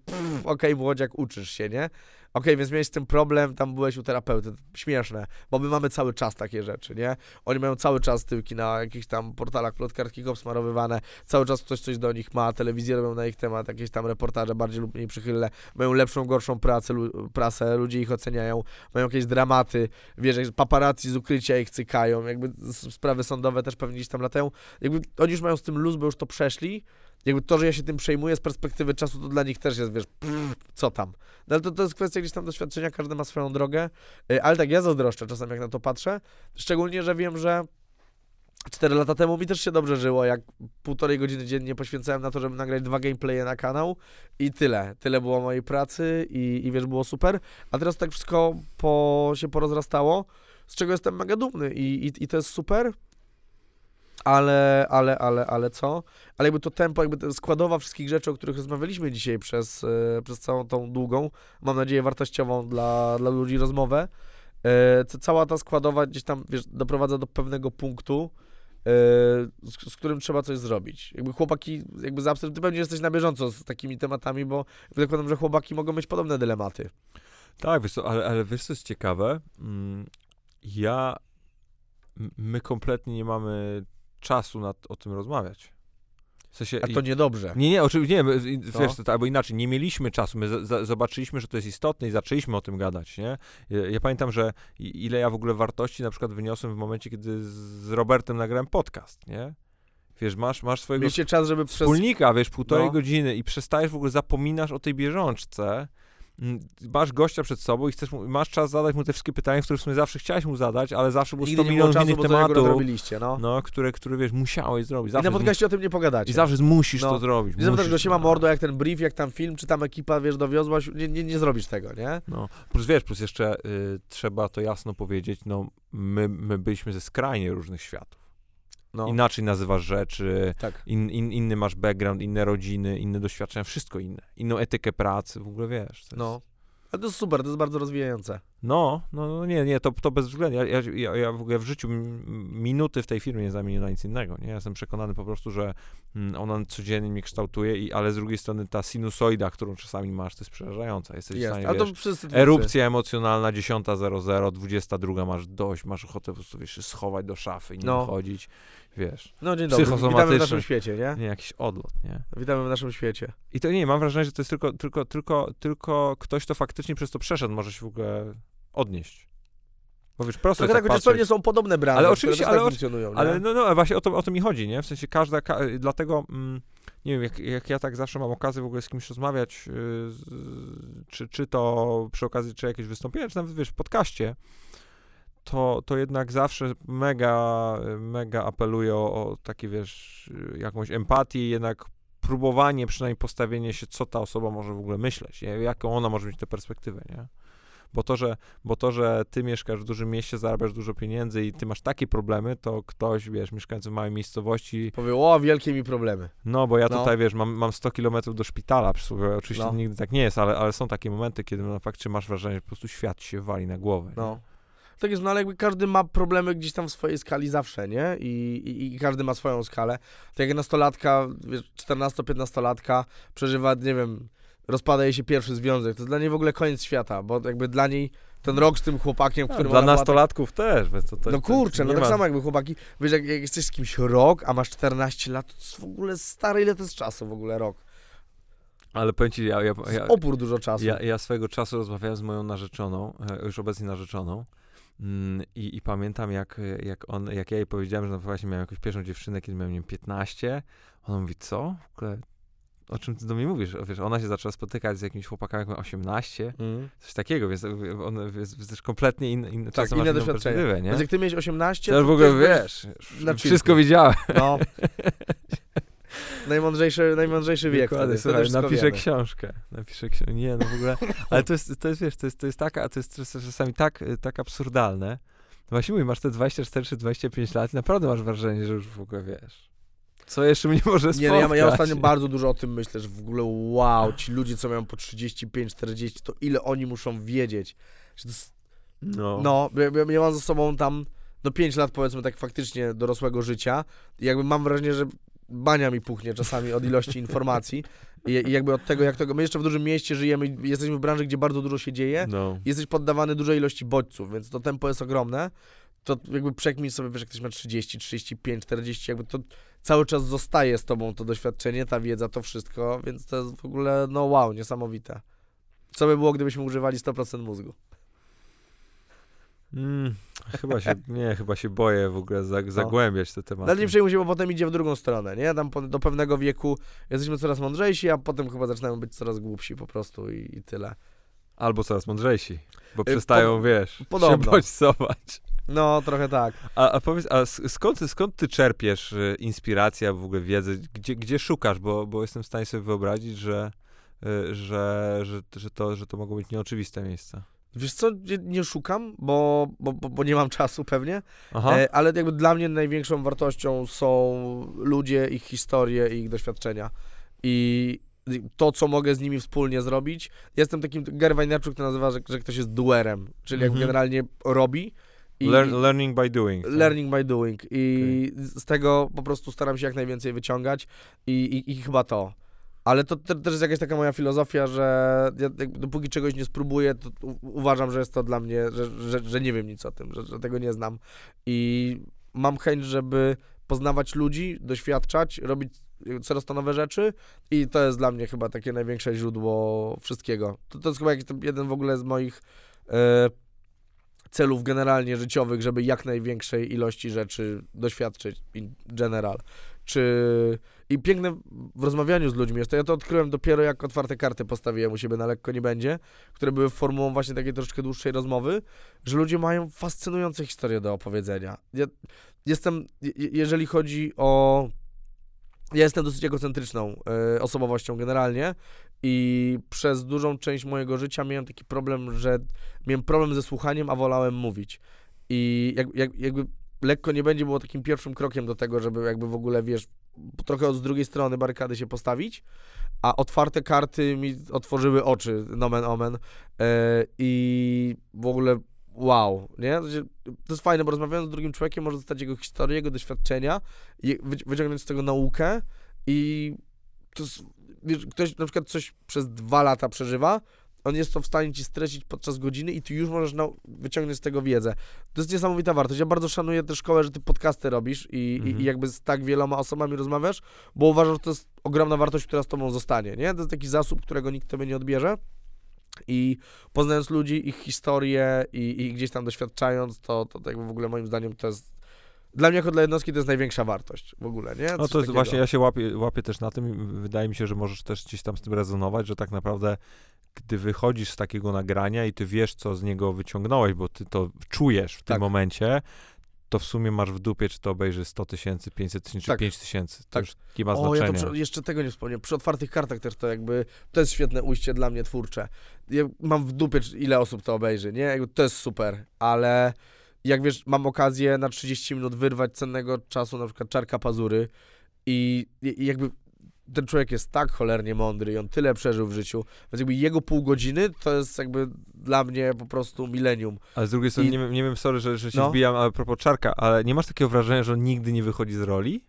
Speaker 2: okej, młodziak, uczysz się, nie? Okej, więc miałeś z tym problem, tam byłeś u terapeuty. Śmieszne, bo my mamy cały czas takie rzeczy, nie? Oni mają cały czas tyłki na jakichś tam portalach plotkarskich obsmarowywane, cały czas ktoś coś do nich ma, telewizje robią na ich temat, jakieś tam reportaże bardziej lub mniej przychylne, mają lepszą, gorszą pracę, lu- prasę, ludzie ich oceniają, mają jakieś dramaty, wiesz, paparazzi z ukrycia ich cykają, jakby sprawy sądowe też pewnie gdzieś tam latają, jakby oni już mają z tym luz, bo już to przeszli, jakby to, że ja się tym przejmuję z perspektywy czasu, to dla nich też jest, wiesz, pff, co tam. No ale to, to jest kwestia gdzieś tam doświadczenia, każdy ma swoją drogę, Y, ale tak, ja zazdroszczę czasem, jak na to patrzę, szczególnie, że wiem, że Cztery lata temu mi też się dobrze żyło, jak półtorej godziny dziennie poświęcałem na to, żeby nagrać dwa gameplaye na kanał i tyle. Tyle było mojej pracy i, i wiesz, było super. A teraz tak wszystko po, się porozrastało, z czego jestem mega dumny i, i, i to jest super. Ale, ale, ale, ale co? Ale jakby to tempo, jakby ta składowa wszystkich rzeczy, o których rozmawialiśmy dzisiaj przez, e, przez całą tą długą, mam nadzieję wartościową dla, dla ludzi rozmowę, e, ca- cała ta składowa gdzieś tam, wiesz, doprowadza do pewnego punktu, e, z, z którym trzeba coś zrobić. Jakby chłopaki, jakby za ty pewnie jesteś na bieżąco z takimi tematami, bo zakładam, że chłopaki mogą mieć podobne dylematy.
Speaker 1: Tak, wiesz co, ale, ale wiesz co jest ciekawe? Mm, Ja, my kompletnie nie mamy czasu na o tym rozmawiać. W sensie,
Speaker 2: A to niedobrze.
Speaker 1: Nie, nie, oczywiście, nie, wiesz, to, albo inaczej, nie mieliśmy czasu, my za, za, zobaczyliśmy, że to jest istotne i zaczęliśmy o tym gadać, nie? Ja, ja pamiętam, że ile ja w ogóle wartości na przykład wyniosłem w momencie, kiedy z Robertem nagrałem podcast, nie? Wiesz, masz, masz swojego
Speaker 2: Mieliście czas, żeby przez...
Speaker 1: wspólnika, wiesz, półtorej
Speaker 2: No.
Speaker 1: godziny i przestajesz w ogóle, zapominasz o tej bieżączce, masz gościa przed sobą i chcesz mu, masz czas zadać mu te wszystkie pytania, które w sumie zawsze chciałeś mu zadać, ale zawsze było 100
Speaker 2: Nigdy nie było
Speaker 1: milionów
Speaker 2: czasu,
Speaker 1: innych tematów,
Speaker 2: robiliście, no.
Speaker 1: no, które, które, wiesz, musiałeś zrobić.
Speaker 2: I
Speaker 1: Zawsze
Speaker 2: na podcaście o tym nie pogadacie.
Speaker 1: i zawsze musisz
Speaker 2: No.
Speaker 1: to zrobić.
Speaker 2: I zapytasz go, się ma mordo, jak ten brief, jak tam film, czy tam ekipa, wiesz, dowiozła, się- nie, nie, nie zrobisz tego, nie?
Speaker 1: No, plus wiesz, plus jeszcze y, trzeba to jasno powiedzieć, no my, my byliśmy ze skrajnie różnych światów.
Speaker 2: No,
Speaker 1: Inaczej nazywasz rzeczy,
Speaker 2: tak.
Speaker 1: in, in, inny masz background, inne rodziny, inne doświadczenia, wszystko inne. Inną etykę pracy, w ogóle wiesz. To jest,
Speaker 2: No. Ale to jest super, to jest bardzo rozwijające.
Speaker 1: No, no, no nie, nie, to, to bezwzględnie. Ja, ja, ja, ja w ogóle w życiu minuty w tej firmie nie zamienię na nic innego. Nie? Ja jestem przekonany po prostu, że mm, ona codziennie mnie kształtuje, i, ale z drugiej strony ta sinusoida, którą czasami masz, to jest przerażająca. Jesteś w
Speaker 2: Jest.
Speaker 1: stanie,
Speaker 2: Ale
Speaker 1: wiesz,
Speaker 2: to wszyscy.
Speaker 1: Erupcja emocjonalna 10.00, 22 masz dość, masz ochotę po prostu wiesz, schować do szafy i nie
Speaker 2: No.
Speaker 1: wychodzić, wiesz.
Speaker 2: No dzień dobry, witamy w naszym świecie, nie?
Speaker 1: Nie, jakiś odlot, nie?
Speaker 2: Witamy w naszym świecie.
Speaker 1: I to nie, mam wrażenie, że to jest tylko, tylko, tylko, tylko ktoś, kto faktycznie przez to przeszedł, może się w ogóle odnieść. Bo wiesz, prosto
Speaker 2: Trochę tak,
Speaker 1: tak
Speaker 2: pewnie są podobne branże,
Speaker 1: Ale oczywiście,
Speaker 2: też
Speaker 1: ale
Speaker 2: tak funkcjonują,
Speaker 1: ale no, no właśnie o to, o to mi chodzi, nie? W sensie każda, ka, dlatego, mm, nie wiem, jak, jak ja tak zawsze mam okazję w ogóle z kimś rozmawiać, yy, z, czy, czy to przy okazji, czy jakieś wystąpienie, czy nawet, wiesz, w podcaście, to, to jednak zawsze mega, mega apeluję o, o takie, wiesz, jakąś empatię, jednak próbowanie, przynajmniej postawienie się, co ta osoba może w ogóle myśleć, nie? jaką ona może mieć tę perspektywę, nie? Bo to, że, bo to, że ty mieszkasz w dużym mieście, zarabiasz dużo pieniędzy i ty masz takie problemy, to ktoś, wiesz, mieszkający w małej miejscowości,
Speaker 2: Powie, o, wielkie mi problemy.
Speaker 1: no bo ja
Speaker 2: No.
Speaker 1: tutaj, wiesz, mam, mam 100 kilometrów do szpitala, przysłowiowo. oczywiście
Speaker 2: No.
Speaker 1: nigdy tak nie jest, ale, ale są takie momenty, kiedy na fakcie masz wrażenie, że po prostu świat się wali na głowę. nie?
Speaker 2: Tak jest, no ale jakby każdy ma problemy gdzieś tam w swojej skali zawsze, nie? I, i, i każdy ma swoją skalę. Tak jak nastolatka, wiesz, 14-15-latka przeżywa, nie wiem, rozpada jej się pierwszy związek, to jest dla niej w ogóle koniec świata, bo jakby dla niej ten rok z tym chłopakiem,
Speaker 1: No,
Speaker 2: którym
Speaker 1: dla
Speaker 2: była
Speaker 1: nastolatków też. Więc to, to,
Speaker 2: no kurczę, no tak
Speaker 1: ma-
Speaker 2: samo jakby chłopaki, wiesz, jak, jak jesteś z kimś rok, a masz 14 lat, to jest w ogóle stary, ile to jest czasu w ogóle rok?
Speaker 1: Ale powiem ci, ja, ja, ja,
Speaker 2: opór dużo czasu.
Speaker 1: ja, ja swego czasu rozmawiałem z moją narzeczoną, e, już obecnie narzeczoną. Mm, I, I pamiętam, jak, jak, on, jak ja jej powiedziałem, że no właśnie miałem jakąś pierwszą dziewczynę, kiedy miałem nie wiem, 15. Ona mówi, co? W ogóle, o czym ty do mnie mówisz? Wiesz, ona się zaczęła spotykać z jakimś chłopakiem, jak miał 18.
Speaker 2: Mm.
Speaker 1: Coś takiego, więc on jest, też kompletnie inny, inny,
Speaker 2: Tak,
Speaker 1: czasem
Speaker 2: inne doświadczenie.
Speaker 1: nie?
Speaker 2: Więc jak ty miałeś 18,
Speaker 1: To już w ogóle, wiesz, wszystko
Speaker 2: chillku.
Speaker 1: widziałem.
Speaker 2: No. (laughs) najmądrzejszy, najmądrzejszy wiek
Speaker 1: Dokładnie, słuchaj, napiszę
Speaker 2: wiemy.
Speaker 1: książkę. Napiszę książkę. Nie, no w ogóle. Ale to jest, to jest wiesz, to jest, to jest taka, to jest czasami tak, tak absurdalne. No właśnie mówię, masz te 24 czy 25 lat i naprawdę masz wrażenie, że już w ogóle wiesz. Co jeszcze mnie może spotkać?
Speaker 2: Nie, no ja, ja ostatnio bardzo dużo o tym myślę, że w ogóle wow, ci ludzie, co mają po 35, 40, to ile oni muszą wiedzieć. Jest,
Speaker 1: No.
Speaker 2: no, ja, ja- mam za sobą tam no 5 lat powiedzmy tak faktycznie dorosłego życia i jakby mam wrażenie, że bania mi puchnie czasami od ilości informacji I, i jakby od tego, jak tego, my jeszcze w dużym mieście żyjemy, jesteśmy w branży, gdzie bardzo dużo się dzieje,
Speaker 1: no.
Speaker 2: jesteś poddawany dużej ilości bodźców, więc to tempo jest ogromne, to jakby przekmij sobie, wiesz, jak ktoś ma 30, 35, 40, jakby to cały czas zostaje z tobą to doświadczenie, ta wiedza, to wszystko, więc to jest w ogóle, no wow, niesamowite. Co by było, gdybyśmy używali 100% mózgu?
Speaker 1: Mm, chyba się, (laughs) nie, chyba się boję w ogóle za, zagłębiać te tematy.
Speaker 2: Ale nie przejmuj się, bo potem idzie w drugą stronę, nie? Tam po, do pewnego wieku jesteśmy coraz mądrzejsi, a potem chyba zaczynają być coraz głupsi po prostu i, i tyle.
Speaker 1: Albo coraz mądrzejsi, bo
Speaker 2: Y,
Speaker 1: przestają,
Speaker 2: po-
Speaker 1: wiesz,
Speaker 2: podobno.
Speaker 1: się bodźcować.
Speaker 2: No, trochę tak.
Speaker 1: A, a powiedz, a skąd, ty- skąd ty czerpiesz y, inspirację, w ogóle wiedzę? Gdzie, gdzie szukasz? Bo, bo jestem w stanie sobie wyobrazić, że, y, że, że, że, to, że to mogą być nieoczywiste miejsca.
Speaker 2: Wiesz co, nie, szukam, bo, bo, bo, nie mam czasu pewnie, e, ale jakby dla mnie największą wartością są ludzie, ich historie i ich doświadczenia. I to, co mogę z nimi wspólnie zrobić. Jestem takim, Gary Vaynerchuk to nazywa, że, że ktoś jest doerem, czyli jak
Speaker 1: Mhm.
Speaker 2: generalnie robi i
Speaker 1: Learn, learning by doing. tak?
Speaker 2: learning by doing i z tego po prostu staram się jak najwięcej wyciągać i, i, i chyba to. Ale to te, też jest jakaś taka moja filozofia, że ja, dopóki czegoś nie spróbuję, to uważam, że jest to dla mnie, że, że, że nie wiem nic o tym, że, że tego nie znam. I mam chęć, żeby poznawać ludzi, doświadczać, robić coraz to nowe rzeczy i to jest dla mnie chyba takie największe źródło wszystkiego. To, to jest chyba jeden w ogóle z moich e, celów generalnie życiowych, żeby jak największej ilości rzeczy doświadczyć in general. Czy... I piękne w rozmawianiu z ludźmi jest to, ja to odkryłem dopiero jak otwarte karty postawiłem u siebie na lekko nie będzie, które były formułą właśnie takiej troszeczkę dłuższej rozmowy, że ludzie mają fascynujące historie do opowiedzenia. Ja jestem, je- jeżeli chodzi o... Ja jestem dosyć egocentryczną e, osobowością generalnie i przez dużą część mojego życia miałem taki problem, że miałem problem ze słuchaniem, a wolałem mówić. I jak, jak, jakby lekko nie będzie było takim pierwszym krokiem do tego, żeby jakby w ogóle, wiesz, trochę z drugiej strony barykady się postawić, a otwarte karty mi otworzyły oczy, nomen omen, e, i w ogóle wow, nie? To jest fajne, bo rozmawiając z drugim człowiekiem może zostać jego historię, jego doświadczenia, wyciągnąć z tego naukę i to jest, wiesz, ktoś na przykład coś przez dwa lata przeżywa, on jest to w stanie ci streścić podczas godziny i ty już możesz nau- wyciągnąć z tego wiedzę. To jest niesamowita wartość. Ja bardzo szanuję tę szkołę, że ty podcasty robisz i, i,
Speaker 1: Mhm.
Speaker 2: i jakby z tak wieloma osobami rozmawiasz, bo uważam, że to jest ogromna wartość, która z tobą zostanie, nie? To jest taki zasób, którego nikt tobie nie odbierze. I poznając ludzi, ich historię i, i gdzieś tam doświadczając, to, to, to jakby w ogóle moim zdaniem to jest dla mnie jako dla jednostki to jest największa wartość w ogóle, nie?
Speaker 1: No
Speaker 2: Coś
Speaker 1: to jest właśnie, ja się łapię, łapię też na tym i wydaje mi się, że możesz też gdzieś tam z tym rezonować, że tak naprawdę gdy wychodzisz z takiego nagrania i ty wiesz, co z niego wyciągnąłeś, bo ty to czujesz w tym
Speaker 2: Tak.
Speaker 1: momencie, to w sumie masz w dupie, czy to obejrzy 100 tysięcy, 500 tysięcy, czy
Speaker 2: Tak.
Speaker 1: 5 tysięcy. To
Speaker 2: Tak.
Speaker 1: już nie ma
Speaker 2: O, ja to
Speaker 1: znaczenia.
Speaker 2: przy, jeszcze tego nie wspomniałem. Przy otwartych kartach też to jakby, to jest świetne ujście dla mnie twórcze. Ja mam w dupie, czy- ile osób to obejrzy, nie? Jakby to jest super, ale jak wiesz, mam okazję na 30 minut wyrwać cennego czasu, na przykład czarka pazury i, i jakby ten człowiek jest tak cholernie mądry i on tyle przeżył w życiu, więc jakby jego pół godziny to jest jakby dla mnie po prostu milenium.
Speaker 1: Ale z drugiej strony,
Speaker 2: I-
Speaker 1: nie, wiem- nie wiem, sorry, że, że się
Speaker 2: No.
Speaker 1: wbijam, ale a propos Czarka, ale nie masz takiego wrażenia, że on nigdy nie wychodzi z roli?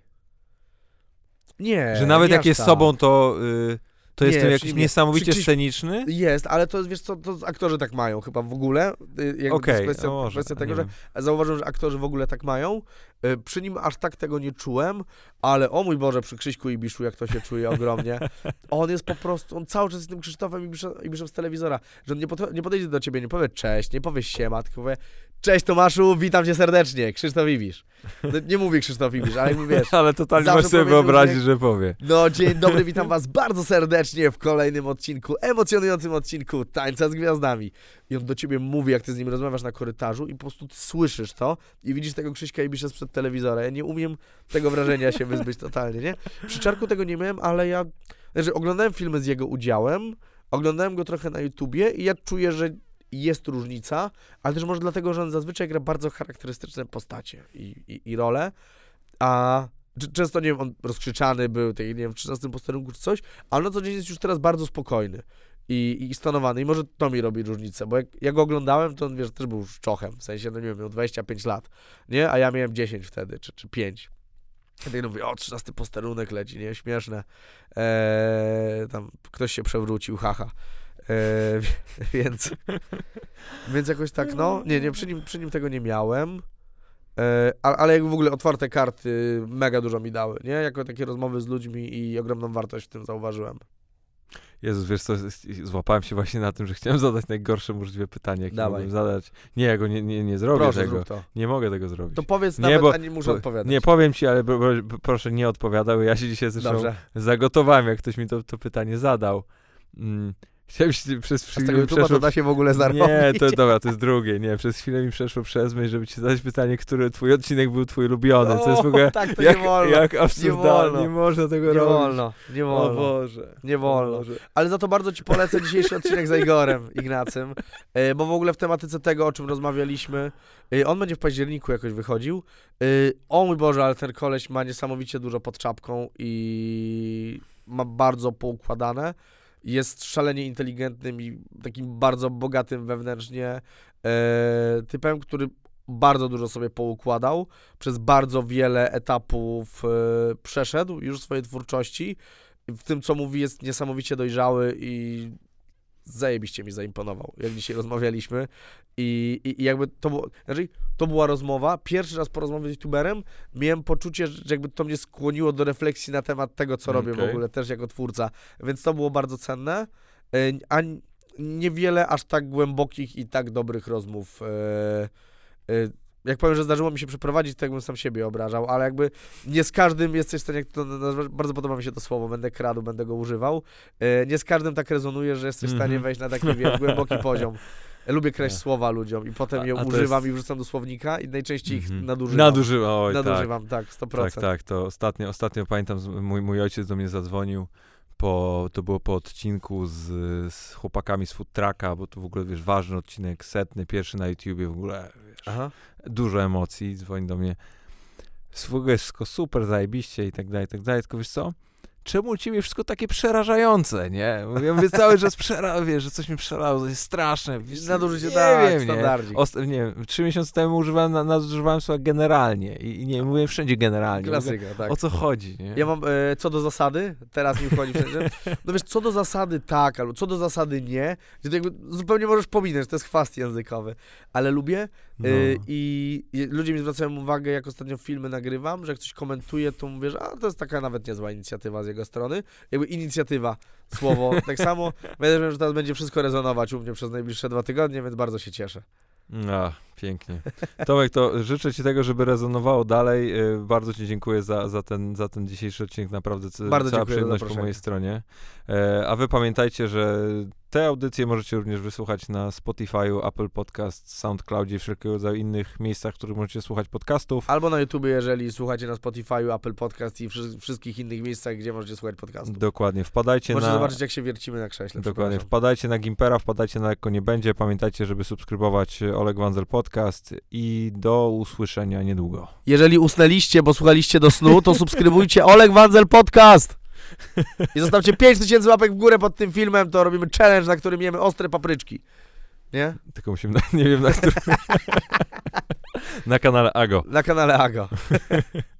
Speaker 2: Nie.
Speaker 1: że nawet
Speaker 2: nie
Speaker 1: jak jest
Speaker 2: tak.
Speaker 1: sobą, to, y, to jest
Speaker 2: Nie,
Speaker 1: jakiś
Speaker 2: nie.
Speaker 1: niesamowicie
Speaker 2: Przy- przy-
Speaker 1: sceniczny?
Speaker 2: Jest, ale to wiesz co, to aktorzy tak mają chyba w ogóle. Y, Jakby to jest kwestia,
Speaker 1: no może,
Speaker 2: kwestia tego,
Speaker 1: nie
Speaker 2: że zauważyłem, że aktorzy w ogóle tak mają. Y, Przy nim aż tak tego nie czułem, ale o mój Boże, przy Krzyśku Ibiszu, jak to się czuje ogromnie. (laughs) On jest po prostu, on cały czas jest tym Krzysztofem Ibiszem, Ibiszem z telewizora, że on nie, pod, nie podejdzie do ciebie, nie powie cześć, nie powie siema, tylko powie cześć Tomaszu, witam cię serdecznie, Krzysztof Ibisz. No, nie mówię Krzysztof Ibisz, ale jakby wiesz, (laughs)
Speaker 1: Ale totalnie możesz sobie
Speaker 2: że
Speaker 1: wyobrazić, że powie.
Speaker 2: no, dzień dobry, witam was bardzo serdecznie w kolejnym odcinku, emocjonującym odcinku Tańca z Gwiazdami. I on do ciebie mówi, jak ty z nim rozmawiasz na korytarzu i po prostu słyszysz to i widzisz tego Krzyśka i Bisza sprzed telewizora. Ja nie umiem tego wrażenia się wyzbyć totalnie, nie? Przy Czarku tego nie miałem, ale ja, znaczy oglądałem filmy z jego udziałem, oglądałem go trochę na YouTubie i ja czuję, że jest różnica, ale też może dlatego, że on zazwyczaj gra bardzo charakterystyczne postacie i, i, i role, a często, nie wiem, on rozkrzyczany był, tej, nie wiem, w 13 posterunku czy coś, ale na co dzień jest już teraz bardzo spokojny i, i stonowany i może to mi robi różnicę, bo jak ja go oglądałem, to on, wiesz, też był szczochem, w sensie, no nie wiem, miał 25 lat, nie? A ja miałem 10 wtedy, czy, czy 5. I tak mówię, o, 13 posterunek leci, nie? Śmieszne. Eee, tam ktoś się przewrócił, haha. Eee, (laughs) więc, więc jakoś tak, no, nie, nie, przy nim, przy nim tego nie miałem. E, ale jak w ogóle otwarte karty mega dużo mi dały, nie? Jako takie rozmowy z ludźmi i ogromną wartość w tym zauważyłem.
Speaker 1: Jezus, wiesz co, złapałem się właśnie na tym, że chciałem zadać najgorsze możliwe pytanie, jakie
Speaker 2: Dawaj.
Speaker 1: mogłem zadać. Nie, ja go nie, nie, nie zrobię
Speaker 2: Proszę,
Speaker 1: tego. Nie mogę tego zrobić.
Speaker 2: To powiedz
Speaker 1: Nie,
Speaker 2: nawet,
Speaker 1: bo-
Speaker 2: a nie muszę
Speaker 1: bo-
Speaker 2: odpowiadać.
Speaker 1: Nie, powiem ci, ale bro, bro, proszę nie odpowiadał. Ja się dzisiaj zresztą
Speaker 2: Dobrze.
Speaker 1: zagotowałem, jak ktoś mi to, to pytanie zadał. Mm, chciałem się przez
Speaker 2: A z
Speaker 1: chwilę
Speaker 2: tego
Speaker 1: przeszło...
Speaker 2: to da się w ogóle zarobić.
Speaker 1: Nie, to dobra, to jest drugie. Nie, przez chwilę mi przeszło przez myśl, żeby ci zadać pytanie, który twój odcinek był twój ulubiony. To jest w ogóle...
Speaker 2: O, tak, to
Speaker 1: Jak,
Speaker 2: nie wolno.
Speaker 1: jak absurdalnie,
Speaker 2: wolno.
Speaker 1: nie można tego
Speaker 2: nie
Speaker 1: robić.
Speaker 2: wolno, nie
Speaker 1: O
Speaker 2: wolno.
Speaker 1: Boże.
Speaker 2: Nie
Speaker 1: O
Speaker 2: wolno.
Speaker 1: Boże.
Speaker 2: Ale za to bardzo Ci polecę dzisiejszy odcinek z Igorem Ignacym, e, bo w ogóle w tematyce tego, o czym rozmawialiśmy, e, on będzie w październiku jakoś wychodził. E, O mój Boże, ale ten koleś ma niesamowicie dużo pod czapką i ma bardzo poukładane. Jest szalenie inteligentnym i takim bardzo bogatym wewnętrznie e, typem, który bardzo dużo sobie poukładał, przez bardzo wiele etapów e, przeszedł już swojej twórczości. W tym, co mówi, jest niesamowicie dojrzały i zajebiście mi zaimponował, jak dzisiaj rozmawialiśmy. I, i, i jakby to było, znaczy, to była rozmowa. Pierwszy raz po rozmowie z youtuberem miałem poczucie, że jakby to mnie skłoniło do refleksji na temat tego, co robię w
Speaker 1: Okej.
Speaker 2: ogóle też jako twórca. Więc to było bardzo cenne. E, A niewiele aż tak głębokich i tak dobrych rozmów. Jak powiem, że zdarzyło mi się przeprowadzić, to jakbym sam siebie obrażał, ale jakby nie z każdym jesteś w stanie, to bardzo podoba mi się to słowo, będę kradł, będę go używał. E, Nie z każdym tak rezonuje, że jesteś w stanie
Speaker 1: Mhm.
Speaker 2: wejść na taki wiesz, (laughs) głęboki poziom. Lubię kraść
Speaker 1: Tak.
Speaker 2: słowa ludziom i potem je używam
Speaker 1: jest-
Speaker 2: i wrzucam do słownika i najczęściej ich
Speaker 1: Mhm.
Speaker 2: nadużywam.
Speaker 1: Nadużywa, oj tak.
Speaker 2: nadużywam, tak, 100%.
Speaker 1: Tak, tak, to ostatnio, ostatnio pamiętam, mój, mój ojciec do mnie zadzwonił, po, to było po odcinku z, z chłopakami z Food Trucka, bo to w ogóle, wiesz, ważny odcinek, setny, pierwszy na YouTubie, w ogóle,
Speaker 2: Aha.
Speaker 1: dużo emocji, dzwoni do mnie, ogóle jest wszystko super, zajebiście i tak dalej, i tak dalej, tylko wiesz co, czemu u ciebie wszystko takie przerażające, nie? Ja mówię cały czas przera, wiesz, że coś mi przerażało, to jest straszne. Wiesz,
Speaker 2: Nadużycie,
Speaker 1: nie
Speaker 2: tak,
Speaker 1: wiem, nie?
Speaker 2: standardzik.
Speaker 1: Nie wiem, trzy miesiące temu używałem, na- nadużywałem słowa generalnie i, i nie mówię wszędzie generalnie.
Speaker 2: Klasyka, tak.
Speaker 1: O co chodzi, nie?
Speaker 2: Ja mam e, co do zasady, teraz mi wchodzi wszędzie. No wiesz, co do zasady tak, albo co do zasady nie, gdzie to jakby zupełnie możesz pominąć, to jest chwast językowy. Ale lubię
Speaker 1: No.
Speaker 2: e, i, ludzie mi zwracają uwagę, jak ostatnio filmy nagrywam, że jak ktoś komentuje, to mówię, że a, to jest taka nawet niezła inicjatywa z jego strony. Jakby inicjatywa, słowo. (laughs) Tak samo, wiem, że teraz będzie wszystko rezonować u mnie przez najbliższe dwa tygodnie, więc bardzo się cieszę.
Speaker 1: A, pięknie. Tomek, to życzę Ci tego, żeby rezonowało dalej. Y, Bardzo Ci dziękuję za, za, ten, za ten dzisiejszy odcinek. Naprawdę c-
Speaker 2: Bardzo
Speaker 1: cała
Speaker 2: dziękuję za
Speaker 1: przyjemność po mojej stronie. E, A Wy pamiętajcie, że te audycje możecie również wysłuchać na Spotify'u, Apple Podcast, SoundCloudzie i wszelkiego rodzaju innych miejscach, w których możecie słuchać podcastów.
Speaker 2: Albo na YouTubie, jeżeli słuchacie na Spotify'u, Apple Podcast i wszy- wszystkich innych miejscach, gdzie możecie słuchać podcastów.
Speaker 1: Dokładnie. Wpadajcie
Speaker 2: Możecie
Speaker 1: na...
Speaker 2: zobaczyć, jak się wiercimy na krześle.
Speaker 1: Dokładnie. Wpadajcie na Gimpera, wpadajcie na Lekko Nie Będzie. Pamiętajcie, żeby subskrybować e, Oleg Wanzel Podcast i do usłyszenia niedługo.
Speaker 2: Jeżeli usnęliście, bo słuchaliście do snu, to subskrybujcie Oleg Wanzel Podcast. I zostawcie 5000 łapek w górę pod tym filmem, to robimy challenge, na którym jemy ostre papryczki. Nie?
Speaker 1: Tylko musimy, na, nie wiem na którym. (laughs) na kanale Ago.
Speaker 2: Na kanale Ago. (laughs)